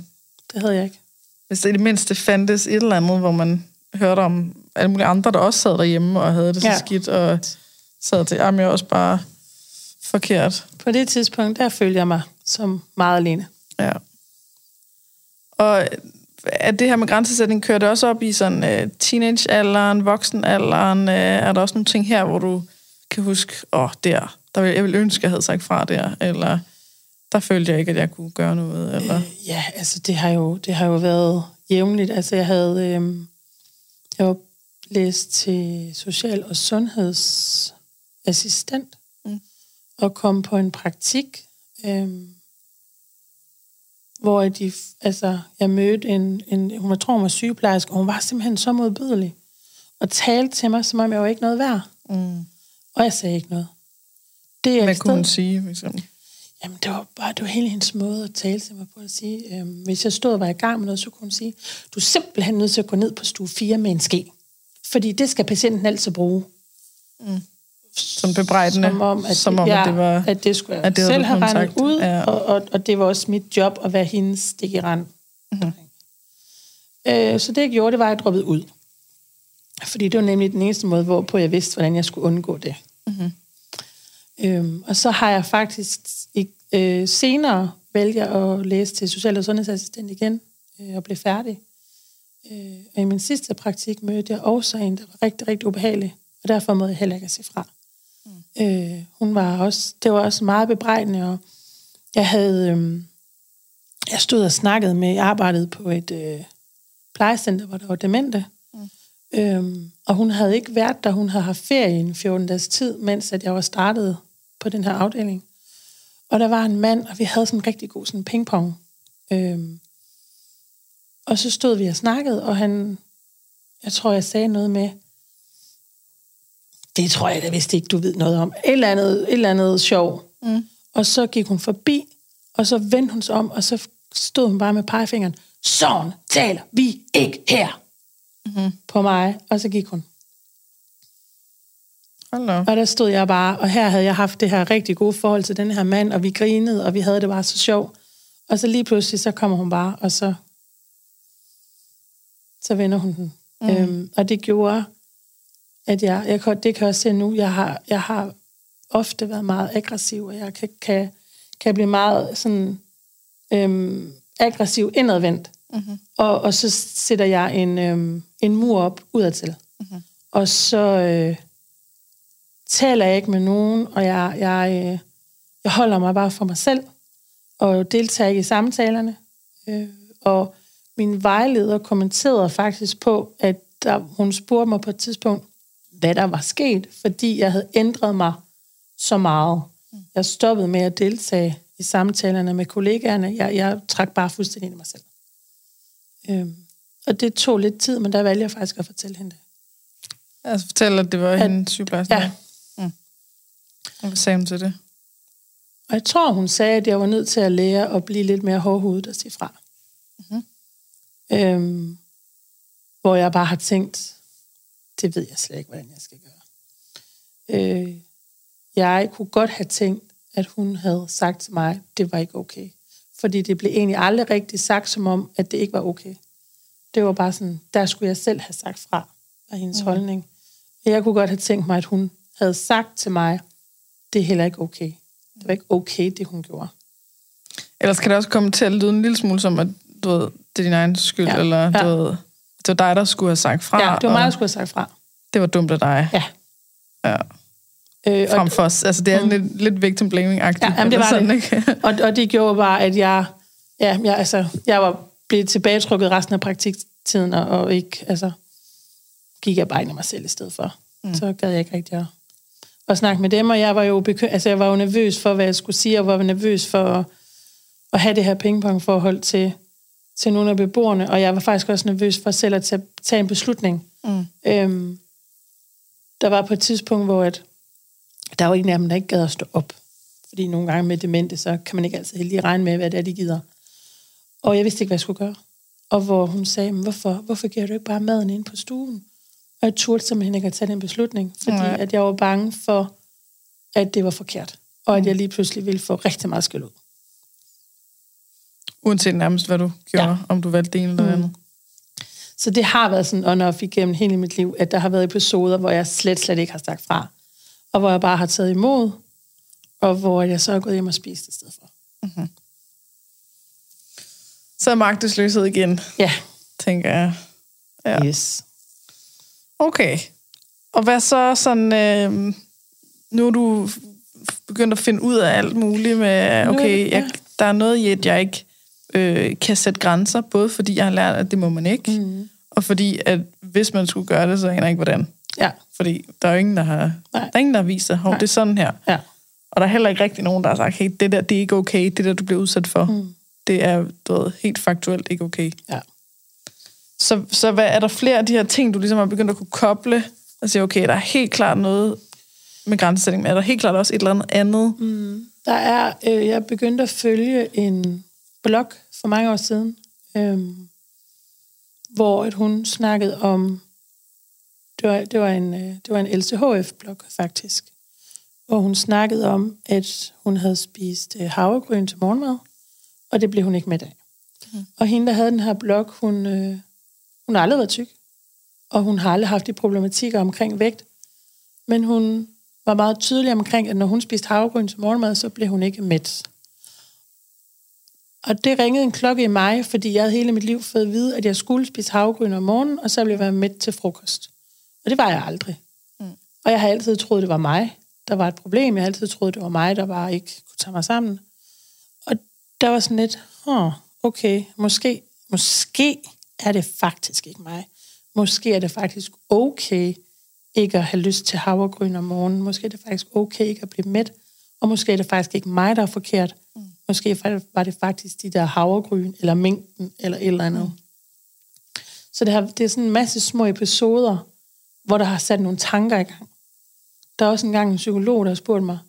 det havde jeg ikke. Hvis det i det mindste fandtes et eller andet, hvor man hørte om alle mulige andre, der også sad derhjemme og havde det så ja. skidt, og sad til, at jeg også bare forkert. På det tidspunkt, der følte jeg mig som meget alene. Ja. Og at det her med grænsesætning, kører det også op i sådan uh, teenagealderen, voksenalderen? Uh, er der også nogle ting her, hvor du kan huske, åh, oh, der, der vil, jeg vil ønske, jeg havde sagt fra der, eller der følte jeg ikke, at jeg kunne gøre noget? Eller? Øh, ja, altså det har jo, det har jo været jævnligt. Altså jeg havde, øh, jeg var læst til social- og sundhedsassistent, mm. og kom på en praktik, øh, hvor de, altså, jeg mødte en, en, hun var, tror hun var sygeplejerske, og hun var simpelthen så modbydelig, og talte til mig, som om jeg var ikke noget værd. Mm. Og jeg sagde ikke noget. Det er Hvad kunne hun sige, for eksempel? Jamen, det var bare det var hele hendes måde at tale til mig på at sige, øhm, hvis jeg stod og var i gang med noget, så kunne hun sige, du er simpelthen nødt til at gå ned på stue 4 med en ske. Fordi det skal patienten altid bruge. Mm. Som bebrejdende. Som om, at, som om, ja, at det var... At det skulle jeg at det selv have regnet ud, ja. og, og, og det var også mit job at være hendes stik i rand. Mm-hmm. Øh, så det jeg gjorde, det var, at jeg droppede ud. Fordi det var nemlig den eneste måde, hvorpå jeg vidste, hvordan jeg skulle undgå det. Mm-hmm. Øhm, og så har jeg faktisk i, øh, senere valgt at læse til social- og sundhedsassistent igen øh, og blev færdig. Øh, og i min sidste praktik mødte jeg også en, der var rigtig, rigtig ubehagelig, og derfor måtte jeg heller ikke at sige fra. Øh, hun var også, det var også meget bebrejdende, og jeg havde, øh, jeg stod og snakkede med, jeg arbejdede på et øh, plejecenter, hvor der var demente, mm. Øhm, og hun havde ikke været der, hun havde haft ferie i en 14 dages tid, mens at jeg var startet på den her afdeling. Og der var en mand, og vi havde sådan en rigtig god sådan pingpong. Øhm, og så stod vi og snakkede, og han, jeg tror, jeg sagde noget med, det tror jeg da vist ikke, du ved noget om. Et eller andet, et eller andet sjov. Mm. Og så gik hun forbi, og så vendte hun sig om, og så stod hun bare med pegefingeren. Sådan taler vi ikke her. Mm-hmm. På mig, og så gik hun. Hello. Og der stod jeg bare, og her havde jeg haft det her rigtig gode forhold til den her mand, og vi grinede, og vi havde det bare så sjovt. Og så lige pludselig, så kommer hun bare, og så, så vender hun den. Mm. Øhm, og det gjorde, at jeg, jeg kan, det kan jeg også se nu, jeg har, jeg har ofte været meget aggressiv, og jeg kan, kan, kan blive meget sådan øhm, aggressiv indadvendt. Mm-hmm. Og, og så sætter jeg en, øhm, en mur op udadtil. Mm-hmm. Og så... Øh, taler jeg ikke med nogen, og jeg, jeg, øh, jeg holder mig bare for mig selv, og deltager ikke i samtalerne. Øh, og min vejleder kommenterede faktisk på, at der, hun spurgte mig på et tidspunkt, hvad der var sket, fordi jeg havde ændret mig så meget. Jeg stoppede med at deltage i samtalerne med kollegaerne. Jeg, jeg trak bare fuldstændig ind i mig selv. Øh, og det tog lidt tid, men der valgte jeg faktisk at fortælle hende det. Altså fortælle, at det var at, hende sygeplejerske? Ja, og hvad sagde hun til det? Og jeg tror, hun sagde, at jeg var nødt til at lære at blive lidt mere hårdhudet og sige fra. Mm-hmm. Øhm, hvor jeg bare har tænkt, det ved jeg slet ikke, hvordan jeg skal gøre. øh, jeg kunne godt have tænkt, at hun havde sagt til mig, det var ikke okay. Fordi det blev egentlig aldrig rigtig sagt som om, at det ikke var okay. Det var bare sådan, der skulle jeg selv have sagt fra, af hendes mm. holdning. Og jeg kunne godt have tænkt mig, at hun havde sagt til mig, det er heller ikke okay. Det var ikke okay, det hun gjorde. Ellers kan det også komme til at lyde en lille smule som, at du ved, det er din egen skyld, Ja, eller ja. du ved, det var dig, der skulle have sagt fra. Ja, det var mig, der skulle have sagt fra. det var dumt af dig. Ja. Ja. Øh, Frem for os. Altså, det er mm. lidt, lidt victim blaming-agtigt. Ja, jamen, det var sådan, det. Ikke? Og, og det gjorde bare, at jeg, ja, jeg, altså, jeg var blevet tilbagetrukket resten af praktiktiden, og, og ikke, altså, gik jeg bare ind i mig selv i stedet for. Mm. Så gad jeg ikke rigtig at, at snakke med dem, og jeg var jo bekym- altså, jeg var jo nervøs for, hvad jeg skulle sige, og var nervøs for at, at have det her pingpong-forhold til, til nogle af beboerne, og jeg var faktisk også nervøs for selv at tage, tage en beslutning. Mm. Øhm, der var på et tidspunkt, hvor at, der var en af dem, der ikke gad at stå op. Fordi nogle gange med demente, så kan man ikke altid lige regne med, hvad det er, de gider. Og jeg vidste ikke, hvad jeg skulle gøre. Og hvor hun sagde, "Men hvorfor, hvorfor giver du ikke bare maden ind på stuen? Og jeg turde simpelthen ikke at tage den beslutning, fordi Nej. at jeg var bange for, at det var forkert. Og at jeg lige pludselig ville få rigtig meget skæld ud. Uanset nærmest, hvad du gjorde, Ja. om du valgte det ene eller Mm. andet. Så det har været sådan on-off igennem hele mit liv, at der har været episoder, hvor jeg slet, slet ikke har sagt fra. Og hvor jeg bare har taget imod, og hvor jeg så er gået hjem og spist i stedet for. Så er magtesløshed igen, Ja. tænker jeg. Ja. Yes. Okay. Og hvad så sådan... Øh, nu er du begyndt at finde ud af alt muligt med, okay, jeg, der er noget i, at jeg ikke øh, kan sætte grænser, både fordi jeg har lært, at det må man ikke, Mm. og fordi, at hvis man skulle gøre det, så aner jeg ikke, hvordan. Ja. Fordi der er jo ingen, der har, der Nej. er ingen, der har vist sig, hov, det er sådan her. Ja. Og der er heller ikke rigtig nogen, der har sagt, hey, det der, det er ikke okay, det der, du bliver udsat for, Mm. det er du ved, helt faktuelt ikke okay. Ja. Så, så hvad, er der flere af de her ting, du ligesom har begyndt at kunne koble, og sige, okay, der er helt klart noget med grænsesætning, men er der helt klart også et eller andet andet? Mm. Der er, øh, jeg begyndte at følge en blog for mange år siden, øh, hvor at hun snakkede om, det var, det var en, øh, det var en LCHF-blog faktisk, hvor hun snakkede om, at hun havde spist øh, havregryn til morgenmad, og det blev hun ikke med af. Mm. Og hende, der havde den her blog, hun, øh, hun har aldrig været tyk, og hun har aldrig haft de problematikker omkring vægt, men hun var meget tydelig omkring, at når hun spiste havregryn til morgenmad, så blev hun ikke mæt. Og det ringede en klokke i mig, fordi jeg havde hele mit liv fået at vide, at jeg skulle spise havregryn om morgenen, og så ville jeg være mæt til frokost. Og det var jeg aldrig. Mm. Og jeg har altid troet, det var mig, der var et problem. Jeg har altid troet, det var mig, der bare ikke kunne tage mig sammen. Og der var sådan lidt, oh, okay, måske, måske er det faktisk ikke mig. Måske er det faktisk okay ikke at have lyst til havregryn om morgenen. Måske er det faktisk okay ikke at blive mæt. Og måske er det faktisk ikke mig, der er forkert. Måske var det faktisk de der havregryn, eller mængden, eller et eller andet. Så det, har, det er sådan en masse små episoder, hvor der har sat nogle tanker i gang. Der er også engang en psykolog, der har spurgt mig,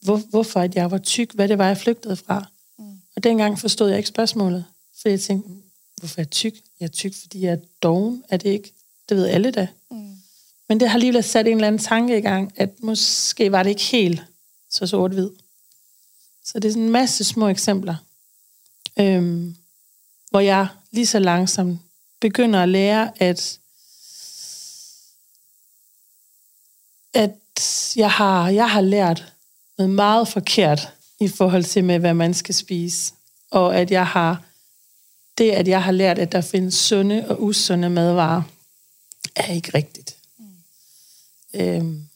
hvor, hvorfor at jeg var tyk, hvad det var, jeg flygtede fra. Mm. Og dengang forstod jeg ikke spørgsmålet, for jeg tænkte, hvorfor er jeg tyk? Jeg er tyk, fordi jeg er doven, er det ikke? Det ved alle da. Mm. Men det har alligevel sat en eller anden tanke i gang, at måske var det ikke helt så sort-hvid. Så det er sådan en masse små eksempler, øhm, hvor jeg lige så langsomt begynder at lære, at at jeg har, jeg har lært noget meget forkert i forhold til med, hvad man skal spise. Og at jeg har, det at jeg har lært, at der findes sunde og usunde madvarer, er ikke rigtigt. Mm. Øhm,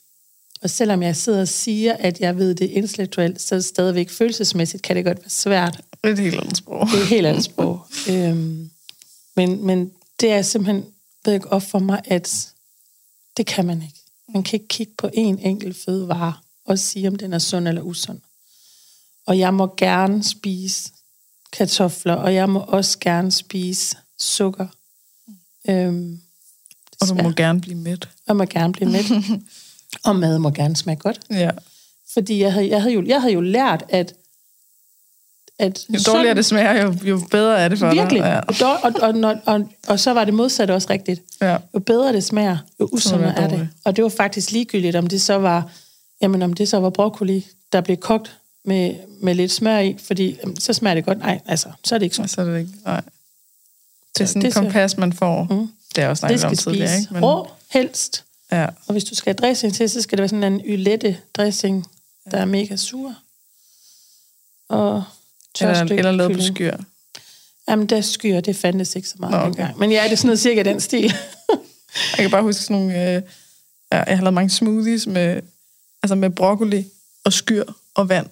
og selvom jeg sidder og siger, at jeg ved det intellektuelt, så stadigvæk følelsesmæssigt kan det godt være svært. Det er et helt andet sprog. Det er et helt andet sprog. øhm, men, men det er simpelthen ved ikke op for mig, at det kan man ikke. Man kan ikke kigge på en enkelt fødevare og sige, om den er sund eller usund. Og jeg må gerne spise kartofler, og jeg må også gerne spise sukker. Øhm, Og du må desværre. gerne blive mæt. og må gerne blive mæt. og mad må gerne smage godt. Ja. Fordi jeg havde, jeg, havde jo, jeg havde jo lært, at at Jo dårligere det smager, jo, jo bedre er det for Virkelig. dig. Og, dår- og, og, og, og, og så var det modsatte også rigtigt. Ja. ja. Jo bedre det smager, jo usundere er det. Og det var faktisk ligegyldigt, om det så var, jamen, om det så var broccoli, der blev kogt med, med lidt smør i, fordi jamen, så smager det godt. Nej, altså, så er det ikke sådan. Så er det ikke... Nej. Det er sådan det et kompas, man får. Mm. Det er også snakket om tidligere, ikke? Men... rå, helst. Ja. Og hvis du skal have dressing til, så skal det være sådan en ylette dressing, der er mega sur. Og Eller, eller lavet på skyr. Jamen, der skyer, det fandtes ikke så meget Nå, okay. dengang. Men ja, det er sådan noget cirka den stil. Jeg kan bare huske sådan nogle... Øh, ja, jeg har lavet mange smoothies med, altså med broccoli og skyr og vand.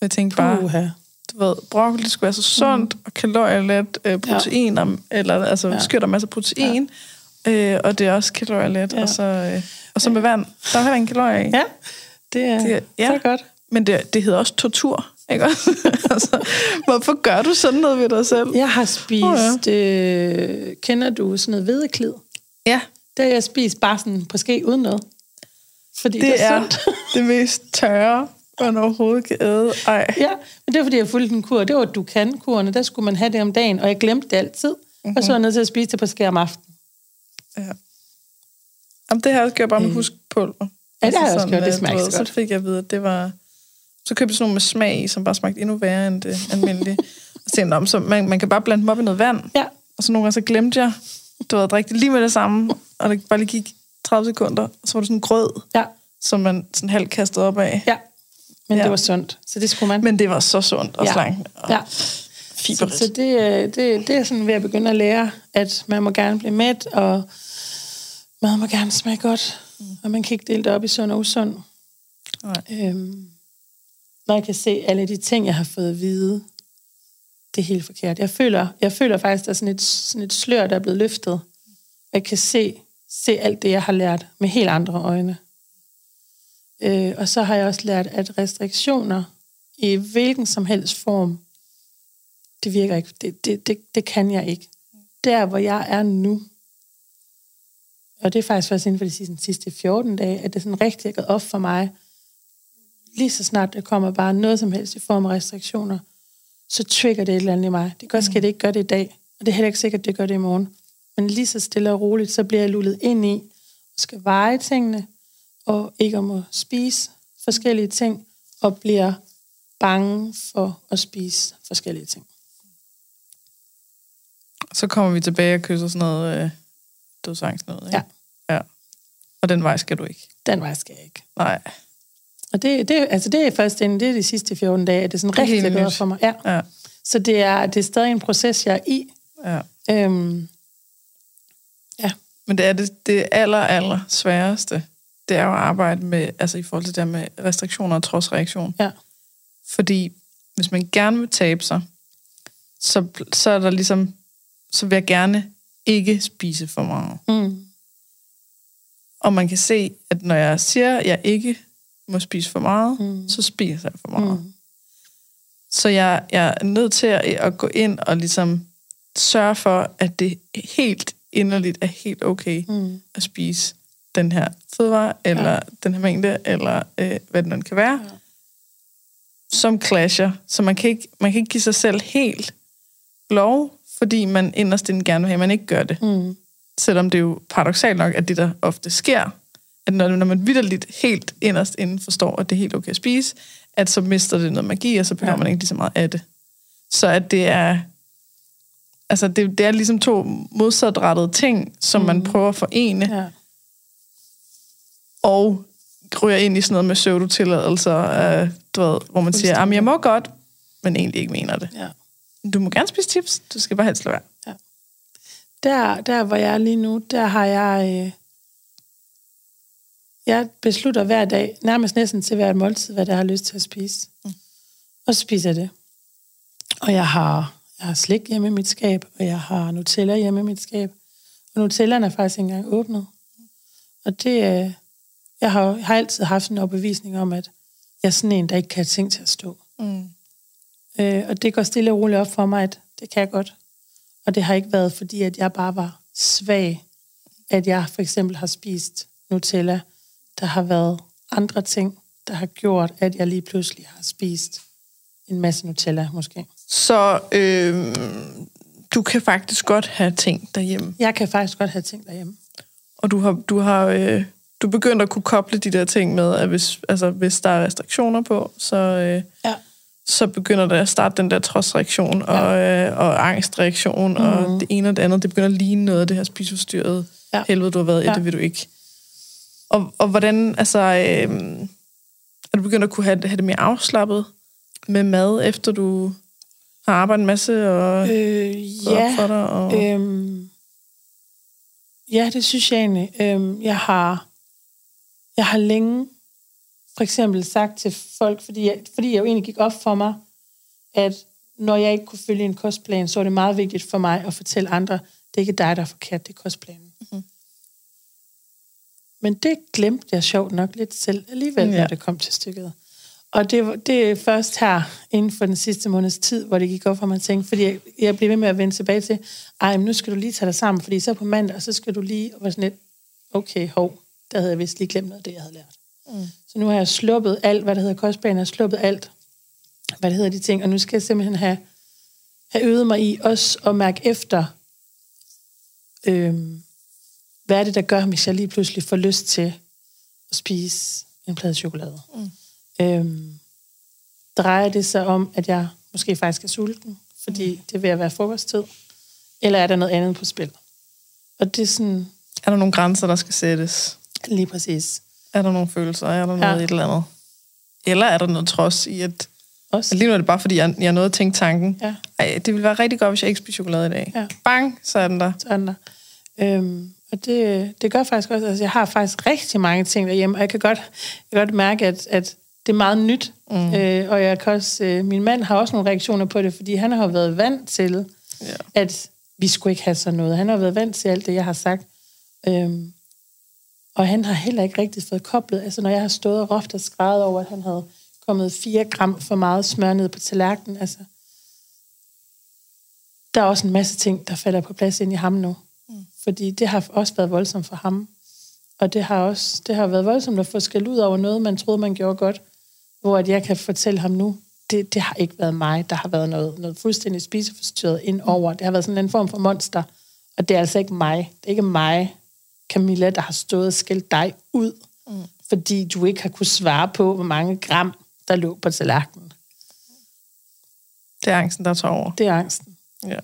Jeg tænkte bare, Uha. du ved, broccoli skulle være så sundt, mm. og kalorielet, øh, proteiner, ja. eller altså ja. Ja. skyr der masser af protein, ja. Øh, og det er også kalorielet, ja. Ja. og, så, øh, og så med vand. Der er heller ingen kalorier i. Ja, det er, Det er- ja. så godt. Men det, det hedder også tortur, ikke også? altså, hvorfor gør du sådan noget ved dig selv? Jeg har spist, øh, kender du sådan noget hvedeklid? Ja, Det har jeg spist bare sådan på ske uden noget. Fordi det, det er, er sundt. det mest tørre, man overhovedet kan æde. Ej. ja, men det er fordi, jeg fulgte en kur. Det var du kan kurerne Der skulle man have det om dagen, og jeg glemte det altid. Mm-hmm. Og så var jeg nødt til at spise det på ske om aftenen. Ja. Jamen, det har jeg også gjort bare med huskpulver. Ja, det har jeg også gjort. Det smager godt. Så fik jeg at vide, at det var... Så købte jeg sådan nogle med smag i, som bare smagte endnu værre end det almindelige. og tænkte jeg, "Nå, men så man, man kan bare blande dem op i noget vand. Ja, Og så nogle gange så glemte jeg, du havde drikke det lige med det samme, og det bare lige gik 30 sekunder, og så var det sådan en grød, ja, som man sådan halvt kastede op af. ja. Men ja. det var sundt, så det skulle man. Men det var så sundt og ja. slankt. Og Ja. Så, fiberrigt. så det, øh, det, det er sådan ved at begynde at lære, at man må gerne blive mæt, og mad må gerne smage godt, mm. og man kan ikke dele det op i sund og usund. Nej. Øhm, når jeg kan se alle de ting, jeg har fået at vide, det er helt forkert. Jeg føler, jeg føler faktisk, der er sådan et, sådan et slør, der er blevet løftet. Jeg kan se, se alt det, jeg har lært med helt andre øjne. Øh, og så har jeg også lært, at restriktioner i hvilken som helst form, det virker ikke. Det, det, det, det kan jeg ikke. Der, hvor jeg er nu, og det er faktisk først inden for de sidste, sidste 14 dage, at det sådan rigtig er gået op for mig, lige så snart der kommer bare noget som helst i form af restriktioner, så trigger det et eller andet i mig. Det kan godt ske, at det ikke gør det i dag, og det er heller ikke sikkert, at det gør det i morgen. Men lige så stille og roligt, så bliver jeg lullet ind i, og skal veje tingene, og ikke om at spise forskellige ting, og bliver bange for at spise forskellige ting. Så kommer vi tilbage og kysser sådan noget øh, dødsangst noget, ikke? Ja. ja. Og den vej skal du ikke. Den vej skal jeg ikke. Nej. Og det, det, altså det er først inden, det er de sidste 14 dage, det sådan er rigtig helt er bedre for mig. Ja. Ja. Så det er, det er stadig en proces, jeg er i. ja. Øhm, ja, Men det er det, det aller, aller sværeste, det er jo at arbejde med, altså i forhold til det med restriktioner og trodsreaktion. ja, Fordi hvis man gerne vil tabe sig, så, så er der ligesom, så vil jeg gerne ikke spise for meget. mm, Og man kan se, at når jeg siger, at jeg ikke må spise for meget, Mm. så spiser jeg for meget. mm, Så jeg, jeg er nødt til at, at gå ind og ligesom sørge for, at det helt inderligt er helt okay mm, at spise den her fødevare, eller ja. den her mængde, eller øh, hvad det nu end kan være, Ja. som clasher. Så man kan, ikke, man kan ikke give sig selv helt lov, fordi man inderst inden gerne vil have, at man ikke gør det. mm, Selvom det er jo paradoxalt nok, at det der ofte sker, at når, når man vidderligt helt inderst inden forstår, at det er helt okay at spise, at så mister det noget magi, og så behøver ja. Man ikke lige så meget af det. Så at det er... Altså, det, det er ligesom to modsatrettede ting, som mm. man prøver at forene, ja, og ryger ind i sådan noget med pseudotilladelser, øh, du ved, hvor man siger, at jeg må godt, men egentlig ikke mener det. ja. Du må gerne spise chips, du skal bare helst lade være. Der, der, hvor jeg er lige nu, der har jeg... Øh, jeg beslutter hver dag, nærmest næsten til hvert måltid, hvad jeg har lyst til at spise. Mm. Og så spiser jeg det. Og jeg har, jeg har slik hjemme i mit skab, og jeg har Nutella hjemme i mit skab. Og Nutellaen er faktisk ikke engang åbnet. Og det, øh, jeg har, jeg har altid haft en overbevisning om, at jeg er sådan en, der ikke kan have ting til at stå. Mm. Øh, og det går stille og roligt op for mig, at det kan jeg godt. Og det har ikke været, fordi at jeg bare var svag, at jeg for eksempel har spist Nutella. Der har været andre ting, der har gjort, at jeg lige pludselig har spist en masse Nutella måske. Så øh, du kan faktisk godt have ting derhjemme. Jeg kan faktisk godt have ting derhjemme. Og du har, du har øh, du begyndt at kunne koble de der ting med, at hvis, altså, hvis der er restriktioner på, så, øh, Ja. Så begynder der at starte den der trodsreaktion og, øh, og angstreaktion, mm. og det ene og det andet. Det begynder at ligne noget af det her spiseforstyrrede Ja. ja. helvede, du har været i. Ja. Det vil du ikke. Og, og hvordan, altså, øh, er du begyndt at kunne have, have det mere afslappet med mad, efter du har arbejdet en masse og Øh, ja, op for dig? Og, Øhm, ja, det synes jeg egentlig. Øhm, jeg har jeg har længe for eksempel sagt til folk, fordi jeg, fordi jeg jo egentlig gik op for mig, at når jeg ikke kunne følge en kostplan, så var det meget vigtigt for mig at fortælle andre, det er ikke dig, der er forkert, det er kostplanen. Mm-hmm. Men det glemte jeg sjovt nok lidt selv alligevel, ja. Når det kom til stykket. Og det, det er først her, inden for den sidste måneds tid, hvor det gik op for mig at tænke, fordi jeg, jeg blev ved med at vende tilbage til, ej, men nu skal du lige tage dig sammen, fordi så på mandag, og så skal du lige, og var sådan lidt, okay, hov, der havde jeg vist lige glemt noget af det, jeg havde lært. Mm. Så nu har jeg sluppet alt, hvad der hedder kostplaner, jeg har sluppet alt, hvad det hedder de ting, og nu skal jeg simpelthen have, have øvet mig i også at mærke efter, øhm, hvad er det, der gør, hvis jeg lige pludselig får lyst til at spise en plade chokolade. Mm. Øhm, drejer det sig om, at jeg måske faktisk er sulten, fordi mm. det vil være frokosttid, eller er der noget andet på spil? Og det er sådan er der nogle grænser, der skal sættes? lige præcis. Er der nogle følelser? Er der noget Ja. et eller andet? Eller er der noget trods i, at, Også. at lige nu er det bare, fordi jeg, jeg nåede at tænke tanken, Ja. Ej, det ville være rigtig godt, hvis jeg ikke spiser chokolade i dag. Ja. Bang, så er den der. til andre. Øhm, og det, det gør faktisk også, altså jeg har faktisk rigtig mange ting derhjemme, og jeg kan godt, jeg kan godt mærke, at, at det er meget nyt. Mm. Øh, og jeg kan også, øh, min mand har også nogle reaktioner på det, fordi han har været vant til, Ja. at vi skulle ikke have sådan noget. Han har været vant til alt det, jeg har sagt. Øhm, og han har heller ikke rigtig fået koblet. Altså, når jeg har stået og råbt og skrevet over, at han havde kommet 4 gram for meget smør ned på tallerkenen, altså, der er også en masse ting, der falder på plads ind i ham nu. Mm. Fordi det har også været voldsomt for ham. Og det har også det har været voldsomt at få skæld ud over noget, man troede, man gjorde godt. Hvor at jeg kan fortælle ham nu, det, det har ikke været mig. Der har været noget, noget fuldstændig spiseforstyrret ind over. Det har været sådan en form for monster. Og det er altså ikke mig. Det er ikke mig, Camilla, der har stået og skældt dig ud. Mm. Fordi du ikke har kunne svare på, hvor mange gram, der lå på tallerkenen. Det er angsten, der tager over. Det er angsten. Ja.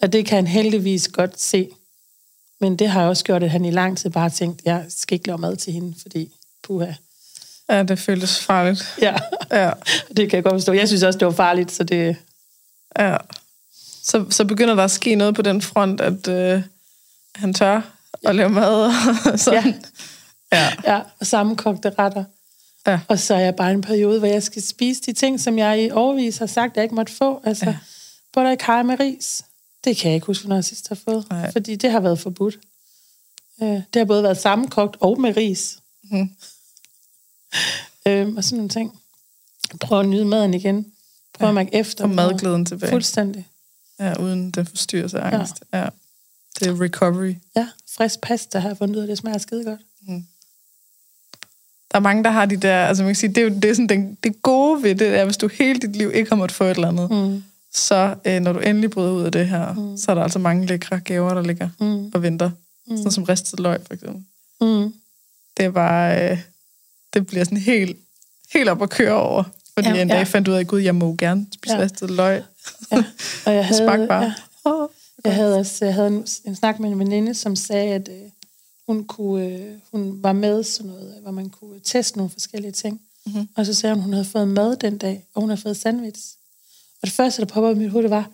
Og det kan han heldigvis godt se. Men det har også gjort, at han i lang tid bare har tænkt, jeg skal ikke lave mad til hende, fordi puha. ja, det føltes farligt. Ja, Ja, det kan jeg godt forstå. Jeg synes også, det var farligt, så det... ja. Så, så begynder der at ske noget på den front, at øh, han tør at lave mad. og sådan. Ja. Ja, og sammenkogte retter. Ja. Og så er jeg bare en periode, hvor jeg skal spise de ting, som jeg i overvis har sagt, jeg ikke måtte få. Altså, ja. Ja. butter i kaj med ris. Det kan jeg ikke huske, når jeg sidst har fået. Nej. Fordi det har været forbudt. Øh, det har både været sammenkogt og med ris. Mhm. Øhm, og sådan nogle ting. Prøv at nyde maden igen. Prøv at mærke efter. Få madglæden tilbage. Fuldstændig. Ja, uden den forstyrrelse af angst. Ja. Det er recovery. Ja, frisk pasta har jeg fundet ud af, det smager skide godt. Der er mange, der har de der, altså man kan sige, det er jo det, er sådan, den, det gode ved det, er, hvis du hele dit liv ikke har måttet få et eller andet, Mm. så øh, når du endelig bryder ud af det her, mm. så er der altså mange lækre gaver, der ligger Mm. og venter. Mm. Sådan som ristet løg, for eksempel. Mm. Det er bare, øh, det bliver sådan helt, helt op at køre over. Fordi Ja, en dag ja. fandt ud af, at gud, jeg må gerne spise Ja. ristet løg. Ja. Og jeg havde. Ja, Åh, Jeg havde også jeg havde en, en snak med en veninde, som sagde, at øh, hun, kunne, øh, hun var med sådan noget, hvor man kunne teste nogle forskellige ting. Mm-hmm. Og så sagde hun, at hun havde fået mad den dag, og hun havde fået sandwich. Og det første, der poppede op i mit hoved, det var,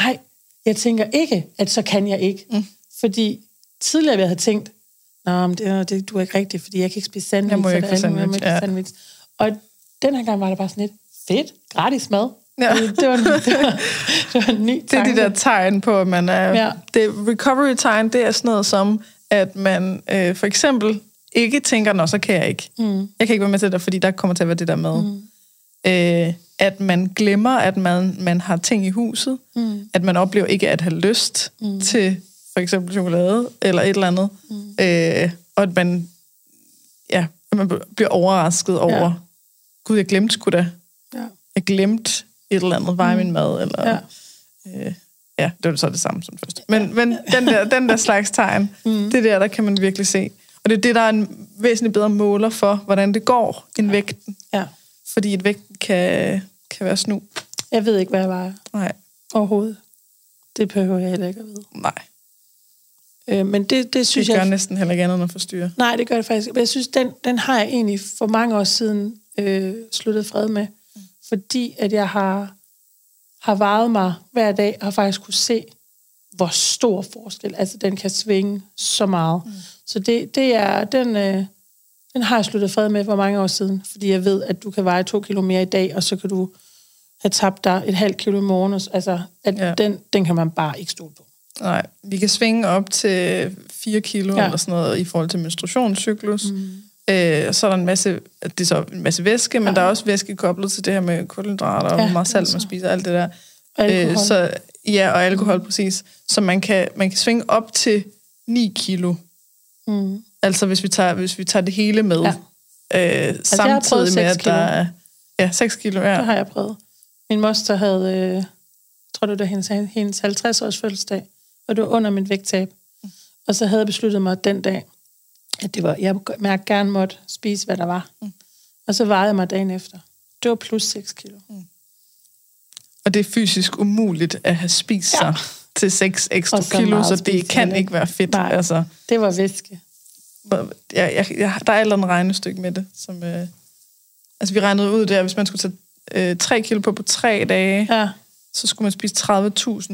nej, jeg tænker ikke, at så kan jeg ikke. Mm. Fordi tidligere jeg havde tænkt, Nå, men det, det, du er ikke rigtigt, fordi jeg kan ikke spise sandwich. Jeg må ikke få mulige sandwich, ja. sandwich. Og den her gang var det bare sådan lidt, fedt, gratis mad. Ja. Det, var, en- det, var, det var en ny Det er de tanke. der tegn på, at man er... Ja. Ja. Det recovery-tegn, det er sådan noget som, at man øh, for eksempel ikke tænker, nå, så kan jeg ikke. Mm. Jeg kan ikke være med til det, fordi der kommer til at være det der med. Mm. Øh, at man glemmer, at man, man har ting i huset. Mm. At man oplever ikke at have lyst mm. til for eksempel chokolade eller et eller andet. Mm. Øh, og at man, ja, at man bliver overrasket over, Ja. gud, jeg glemte sgu da. Ja. Jeg glemte et eller andet, veje min mad, eller... Ja. Ja. Øh, ja, det var så det samme som først. Men, men den, der, den der slags tegn, mm. det der, der kan man virkelig se. Og det er det, der er en væsentlig bedre måler for, hvordan det går, end ja. vægten. Ja. Fordi et vægt kan, kan være snu. Jeg ved ikke, hvad jeg vejer Nej, overhovedet. Det behøver jeg heller ikke at vide. nej. Øh, men det, det Det synes gør jeg... næsten heller ikke andet end at forstyrre. Nej, det gør det faktisk. Men jeg synes, den, den har jeg egentlig for mange år siden øh, sluttet fred med. Fordi at jeg har, har varet mig hver dag, og faktisk kunne se, hvor stor forskel. Altså, den kan svinge så meget. Mm. Så det, det er, den, øh, den har jeg sluttet fred med for mange år siden. Fordi jeg ved, at du kan veje to kilo mere i dag, og så kan du have tabt dig et halvt kilo i morgen. Altså, at Ja. den, den kan man bare ikke stole på. Nej, vi kan svinge op til 4 kilo. Ja. eller sådan noget i forhold til menstruationscyklus. Mm. Øh, så er der en masse, det er så en masse væske, men ja. der er også væske koblet til det her med kulhydrater og hvor meget salt altså. man spiser, alt det der. Øh, så, ja, og alkohol præcis. Så man kan, man kan svinge op til 9 kilo. Mm. Altså hvis vi tager, hvis vi tager det hele med. Ja. Øh, har samtidig med, at der er... Ja, 6 kilo, ja. Det har jeg prøvet. Min moster havde, øh, tror det var hendes, hendes 50-års fødselsdag, og det var under min vægttab. Og så havde jeg besluttet mig den dag, at det var, jeg mærke gerne måtte spise, hvad der var. Mm. Og så vejede jeg mig dagen efter. Det var plus 6 kilo. Og det er fysisk umuligt at have spist sig Ja. til 6 ekstra så kilo, så det kan heller ikke være fedt. Nej. Altså. Det var væske. jeg, jeg, jeg, der er et eller andet regnestykke med det. Som, øh, altså, vi regnede ud der, hvis man skulle tage øh, 3 kilo på på tre dage, ja. Ja, så skulle man spise 30.000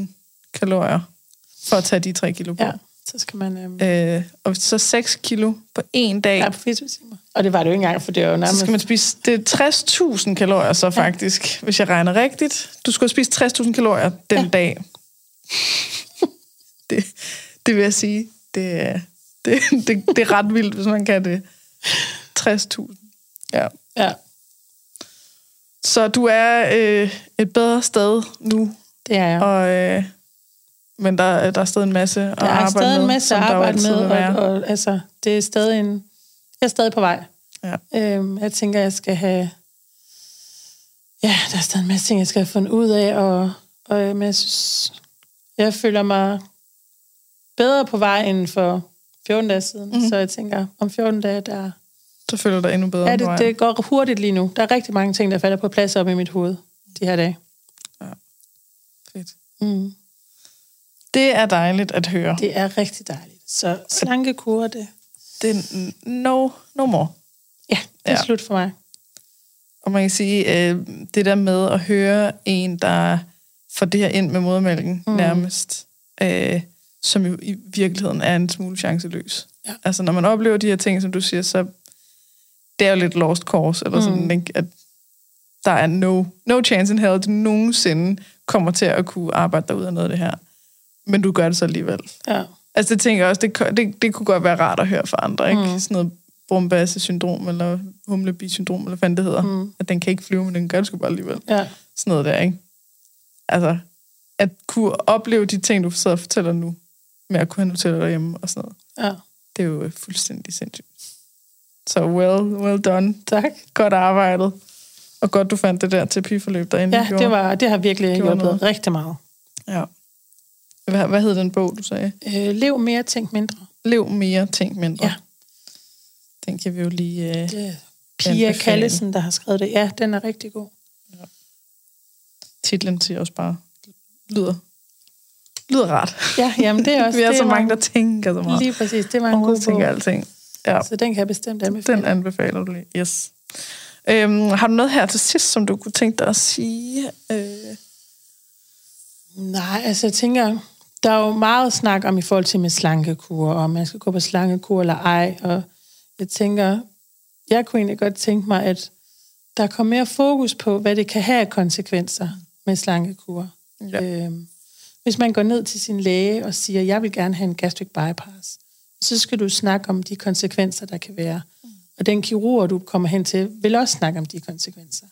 kalorier for at tage de 3 kilo på. ja. Så skal man... Øhm, Øh, og så 6 kilo på en dag, ja, på 24 timer. Og det var det jo ikke engang, for det var jo så nærmest... skal man spise det er 60.000 kalorier så faktisk, hvis jeg regner rigtigt. Du skulle spist 60.000 kalorier den ja. dag. det, det vil jeg sige, det, er- det, det, det er ret vildt, hvis man kan det. 60.000. Ja. Ja, Så du er øh, et bedre sted nu, det er jeg. og, øh, men der, der er stadig en masse at Der er arbejde stadig med. en masse at arbejde med, og, og altså, det er stadig en... Jeg er stadig på vej. Ja. Øhm, jeg tænker, jeg skal have... Ja, der er stadig en masse ting, jeg skal have fundet ud af, og, og men jeg synes, jeg føler mig bedre på vej end for 14 dage siden. Mm. Så jeg tænker, om 14 dage, der... Så føler du dig endnu bedre Ja, det, det går hurtigt lige nu. Der er rigtig mange ting, der falder på plads op i mit hoved de her dage. Fedt. Mm. Det er dejligt at høre. Det er rigtig dejligt. Så slankekur, det, Det er no, no more. ja, det er ja. slut for mig. Og man kan sige, øh, det der med at høre en, der får det her ind med modermælken mm. nærmest, øh, som jo i virkeligheden er en smule chanceløs. Ja. Altså når man oplever de her ting, som du siger, så det er jo lidt lost cause, eller sådan, Mm. ikke? at der er no, no chance in hell, at du nogensinde kommer til at kunne arbejde dig ud af noget af det her. Men du gør det så alligevel. Ja. Altså det tænker jeg også, det, det, det kunne godt være rart at høre fra andre, ikke? Mm. Sådan noget Brumbasse-syndrom, eller humlebi-syndrom, eller hvad det hedder. Mm. At den kan ikke flyve, men den gør det sgu bare alligevel. ja. Sådan noget der, ikke? Altså, at kunne opleve de ting, du sidder og fortæller nu, med at kunne have Nutella derhjemme og sådan noget, Ja. det er jo øh, fuldstændig sindssygt. Så well, well done. Tak. Godt arbejdet. Og godt, du fandt det der terapiforløb, der endelig Ja, det, var, det har virkelig hjulpet rigtig meget. Ja. Hvad, hvad hed den bog, du sagde? Øh, lev mere, tænk mindre. Lev mere, tænk mindre. Ja. Den kan vi jo lige... Øh, Det er Pia Anbefale. Kallesen, der har skrevet det. Ja, den er rigtig god. titlen til også bare lyder, lyder rart. Ja, jamen det er også... vi er det så var- mange, der tænker så meget. Lige præcis, det var en god Overtænker bog. alting. Ja, Så den kan jeg bestemt anbefale. den anbefaler du lige. Yes. Øhm, har du noget her til sidst, som du kunne tænke dig at sige? Øh, Nej, altså jeg tænker, der er jo meget snak om i forhold til med slankekur, og om man skal gå på slankekur eller ej, og jeg tænker, jeg kunne egentlig godt tænke mig, at der kommer mere fokus på, hvad det kan have af konsekvenser med slankekur. Ja. Øhm, hvis man går ned til sin læge og siger, jeg vil gerne have en gastric bypass, så skal du snakke om de konsekvenser, der kan være. Og den kirurg, du kommer hen til, vil også snakke om de konsekvenser.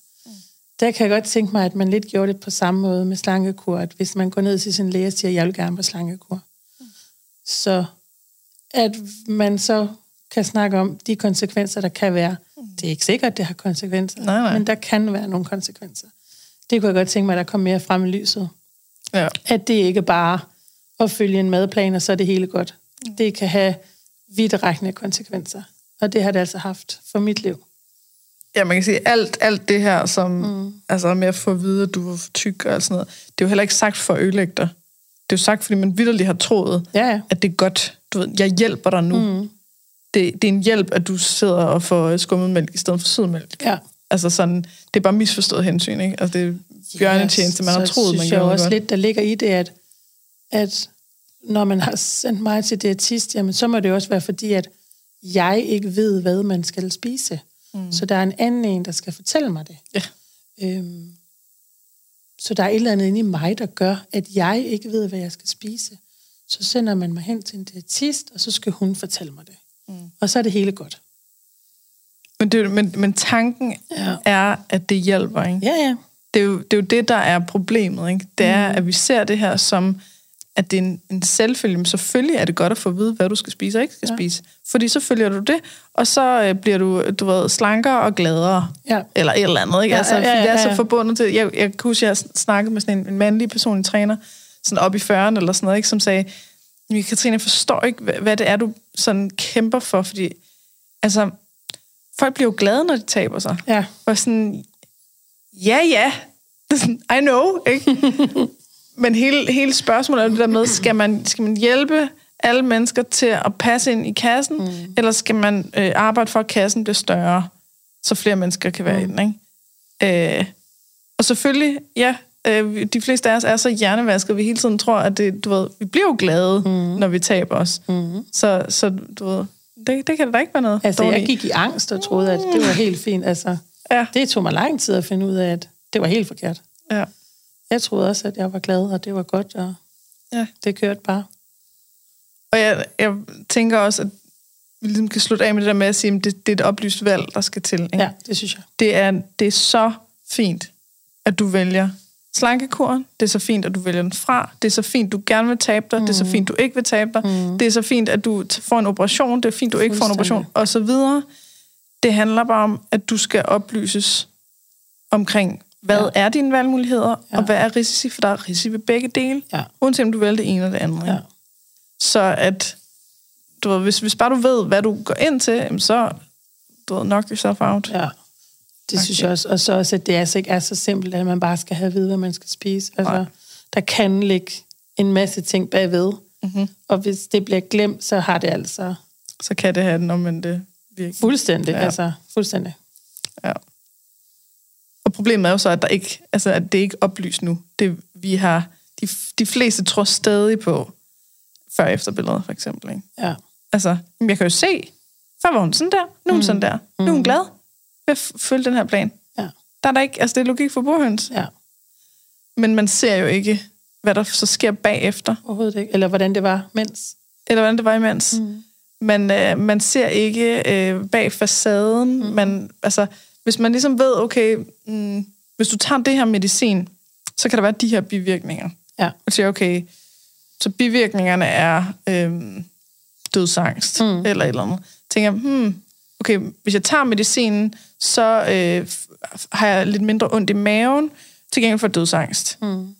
Der kan jeg godt tænke mig, at man lidt gjorde det på samme måde med slankekur, at hvis man går ned til sin læge og siger, jeg vil gerne på slankekur, så at man så kan snakke om de konsekvenser, der kan være. Det er ikke sikkert, det har konsekvenser, Nej, nej. men der kan være nogle konsekvenser. Det kunne jeg godt tænke mig, at der kom mere frem i lyset. Ja. At det ikke bare at følge en madplan, og så er det hele godt. Det kan have vidtrækkende konsekvenser. Og det har det altså haft for mit liv. Ja, man kan sige, alt, alt det her, som mm. altså med at få at vide, at du var for tyk og alt sådan noget, det er jo heller ikke sagt for at ødelægge dig. Det er jo sagt, fordi man vidderligt har troet, Ja, ja. at det er godt. Du ved, jeg hjælper dig nu. Mm. Det, det er en hjælp, at du sidder og får skummet mælk i stedet for sødmælk. ja. Altså sådan, det er bare misforstået hensyn, ikke? Altså det er bjørnetjeneste, man har så troet, man synes jeg gjorde også godt. lidt, der ligger i det, at, at når man har sendt mig til diætist, jamen, så må det også være fordi, at jeg ikke ved, hvad man skal spise. Mm. Så der er en anden en, der skal fortælle mig det. Ja. Øhm, så der er et eller andet inde i mig, der gør, at jeg ikke ved, hvad jeg skal spise. Så sender man mig hen til en diætist, og så skal hun fortælle mig det. Mm. Og så er det hele godt. Men, det, men, men tanken Ja. er, at det hjælper, ikke? Ja, ja. det er, jo, det er jo det, der er problemet. Ikke? Det er, at vi ser det her som, at det er en, en selvfølge. Men selvfølgelig er det godt at få at vide, hvad du skal spise og ikke skal ja. Ja. spise. Fordi så følger du det, og så øh, bliver du, du ved, slankere og gladere. Ja. Eller et eller andet. Ikke? Ja, altså, ja, ja, fordi det er ja, så ja. forbundet til... Jeg, jeg kan huske, jeg snakkede med sådan en, en mandlig personlig træner, sådan op i 40'erne eller sådan noget, ikke? som sagde, "Jamen, Katrine, jeg forstår ikke, hvad, hvad det er, du sådan kæmper for, fordi altså, folk bliver jo glade, når de taber sig. Ja. Og sådan, ja, ja, I know, ikke? Men hele, hele spørgsmålet er jo det der med, skal man, skal man hjælpe alle mennesker til at passe ind i kassen, mm. eller skal man øh, arbejde for, at kassen bliver større, så flere mennesker kan være mm. i den, ikke? Øh, og selvfølgelig, ja, øh, de fleste af os er så hjernevasket, vi hele tiden tror, at det, du ved, vi bliver jo glade, mm. når vi taber os. Mm. Så, så du ved, det, det kan da ikke være noget Altså, jeg dårligt i. gik i angst og troede, at det var helt fint. Altså, Ja, det tog mig lang tid at finde ud af, at det var helt forkert. ja, Jeg troede også, at jeg var glad, og det var godt, og ja. det kørte bare. Og jeg, jeg tænker også, at vi ligesom kan slutte af med det der med at sige, at det, det er et oplyst valg, der skal til. Ikke? Ja, det synes jeg. Det, er, det er så fint, at du vælger slankekuren. Det er så fint, at du vælger den fra. Det er så fint, du gerne vil tabe dig. Mm. Det er så fint, du ikke vil tabe dig. Mm. Det er så fint, at du får en operation. Det er fint, du ikke får en operation. Og så videre. Det handler bare om, at du skal oplyses omkring, hvad ja. er dine valgmuligheder, ja. Og hvad er risici, for der er risici ved begge dele. Ja. Uanset om du vælger det ene eller det andet. Ja. Så at, du ved, hvis, hvis bare du ved, hvad du går ind til, så, du ved, knock yourself out. Ja, det synes jeg også. Og så også, at det altså ikke er så simpelt, at man bare skal have at vide, hvad man skal spise. Altså, Nej. der kan ligge en masse ting bagved. Mm-hmm. Og hvis det bliver glemt, så har det altså Så kan det have den omvendte virkning. fuldstændig. Ja. Altså, fuldstændig. Ja. Og problemet er jo så, at, der ikke, altså, at det ikke er oplyst nu. Det, vi har, de, de fleste tror stadig på før efter billedet, for eksempel. Ikke? Ja. Altså, jeg kan jo se, før var hun sådan der, nu er hun mm. sådan der. Nu er hun glad ved at f- følge den her plan. Ja. Der er der ikke, altså det er logik for burhøns. ja, Men man ser jo ikke, hvad der så sker bagefter. overhovedet ikke. Eller hvordan det var mens. eller hvordan det var imens. Mm. Man, øh, man ser ikke øh, bag facaden. Mm. Man, altså, hvis man ligesom ved, okay, mm, hvis du tager det her medicin, så kan der være de her bivirkninger. Ja. Og siger, okay, så bivirkningerne er øh, dødsangst, mm. eller et eller andet. Tænker jeg, hmm, okay, hvis jeg tager medicinen, så øh, har jeg lidt mindre ondt i maven, til gengæld for dødsangst. Mm.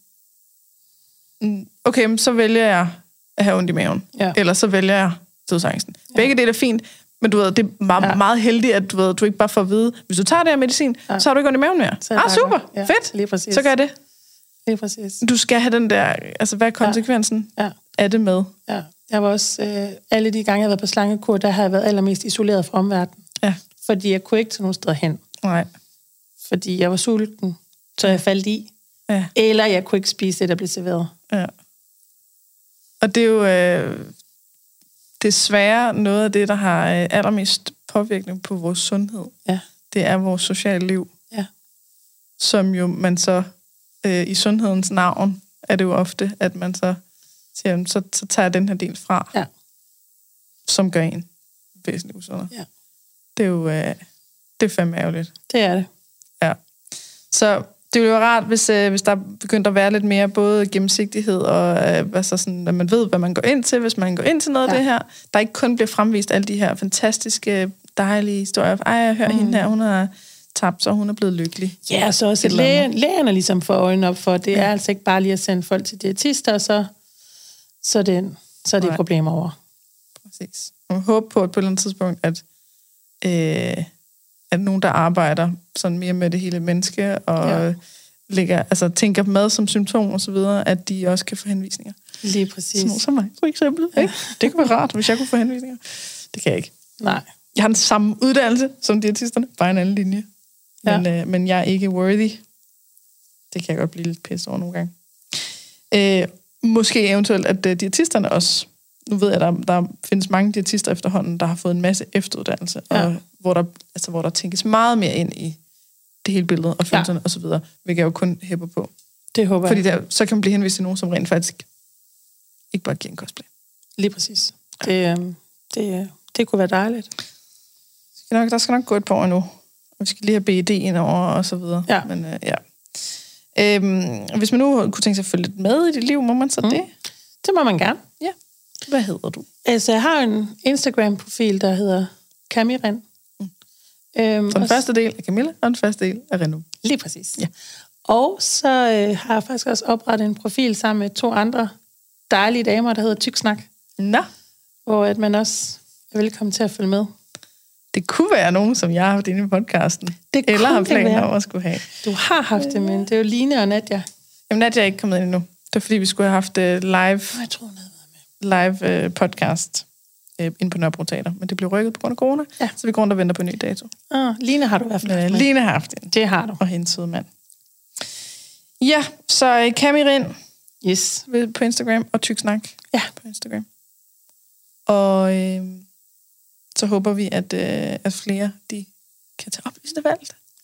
Mm, Okay, så vælger jeg at have ondt i maven. Ja. Eller så vælger jeg dødsangsten. Begge dele er fint, men du ved, det er meget, ja. Ja. meget heldigt, at du, ved, du ikke bare får at vide, hvis du tager det her medicin, ja. Ja. så har du ikke ondt i maven mere. Så Ah, super. Ja, fedt. lige præcis. Så gør jeg det. Lige præcis. Du skal have den der, altså hvad er konsekvensen Ja. af det med? Ja. Jeg var også, øh, alle de gange, jeg har været på slangekur, der har jeg været allermest isoleret fra omverdenen. Ja, Fordi jeg kunne ikke tage nogen steder hen. nej. Fordi jeg var sulten, så jeg faldt i. Ja, Eller jeg kunne ikke spise det, der blev serveret. ja. Og det er jo øh, desværre noget af det, der har øh, allermest påvirkning på vores sundhed. Ja. Det er vores sociale liv. Ja. som jo man så øh, i sundhedens navn er det jo ofte, at man så siger, "Jamen, så, så tager jeg den her del fra, Ja. som gør en væsentligt usundere. Ja. Det er jo øh, det er fandme ærgerligt. Det er det. Ja. Så det ville jo være rart, hvis, øh, hvis der begyndte at være lidt mere både gennemsigtighed og øh, altså sådan, at man ved, hvad man går ind til, hvis man går ind til noget ja. af det her. Der ikke kun bliver fremvist alle de her fantastiske, dejlige historier. Ej, jeg hører mm. hende her, hun har tabt og hun er blevet lykkelig. Ja, så også Et lægen, lægerne ligesom får øjnene op for, det Ja. er altså ikke bare lige at sende folk til diætister, og så, så, det, så er det Nej. problemer over. Præcis. Og jeg håber på, at på et eller andet tidspunkt, at, øh, at nogen, der arbejder sådan mere med det hele menneske, og Ja. ligger, altså, tænker mad som symptom og så videre, at de også kan få henvisninger. Lige præcis. Sådan som mig, for eksempel. Ikke? Det kunne være rart, hvis jeg kunne få henvisninger. Det kan jeg ikke. Nej. Jeg har den samme uddannelse som diætisterne, bare en anden linje. Men, ja. øh, men jeg er ikke worthy. Det kan jeg godt blive lidt pisse over nogle gange. Øh, måske eventuelt, at øh, diætisterne også... Nu ved jeg, at der, der findes mange diætister efterhånden, der har fået en masse efteruddannelse, Ja. og hvor der, altså, hvor der tænkes meget mere ind i det hele billede og følelserne ja. osv., hvilket jeg jo kun hæpper på. Det håber Fordi jeg. der, så kan man blive henvist til nogen, som rent faktisk ikke bare giver en kostplan. Lige præcis. Det, øhm, det, øh, det kunne være dejligt. skal nok, der skal nok gå et par år nu. Og vi skal lige have BED ind over og så videre. Ja. Men øh, ja. Øhm, hvis man nu kunne tænke sig at følge lidt med i dit liv, må man så mm. det? Det må man gerne. Ja. Hvad hedder du? Altså, jeg har en Instagram-profil, der hedder Camiren. Øhm, Så den og- første del er Camilla, og den første del er Renaud. Lige præcis. Ja. Og så øh, har jeg faktisk også oprettet en profil sammen med to andre dejlige damer, der hedder Tyksnak, Nå, hvor at man også er velkommen til at følge med. det kunne være nogen, som jeg har haft inde i podcasten. Det eller har planer om at skulle have. Du har haft det, men det er jo Line og Nadia. Jamen, Nadia er ikke kommet ind endnu. Det er fordi, vi skulle have haft uh, live, jeg tror, hun havde været med. live uh, podcast uh, inde på Nørrebro Teater. Men det blev rykket på grund af corona, Ja. så vi går rundt og venter på en ny dato. Ah, Line har du i hvert fald haft med. Line har haft en. Det har du. og hendes mand. Ja, så uh, Camirin Yes. på Instagram, og Tyksnak Ja. på Instagram. Og øh, så håber vi, at, øh, at flere de kan tage oplysende valg,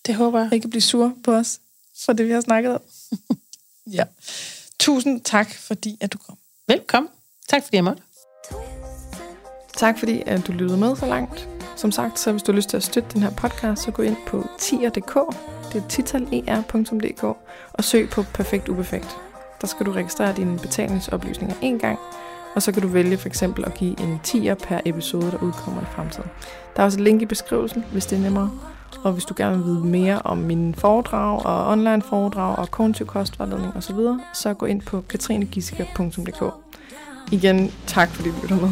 Det håber jeg. og ikke blive sure på os for det, vi har snakket om. ja. Tusind tak, fordi at du kom. Velkommen. Tak fordi jeg måtte. Tak fordi at du lyttede med så langt. Som sagt, så hvis du har lyst til at støtte den her podcast, så gå ind på tier.dk, det er titaler.dk, og søg på Perfekt Uperfekt. Der skal du registrere dine betalingsoplysninger en gang, og så kan du vælge for eksempel at give en tier per episode, der udkommer i fremtiden. Der er også et link i beskrivelsen, hvis det er nemmere. Og hvis du gerne vil vide mere om mine foredrag og online foredrag og kognitiv kostvejledning osv., så gå ind på katrinegissiker.dk. Igen, tak fordi du lytter med.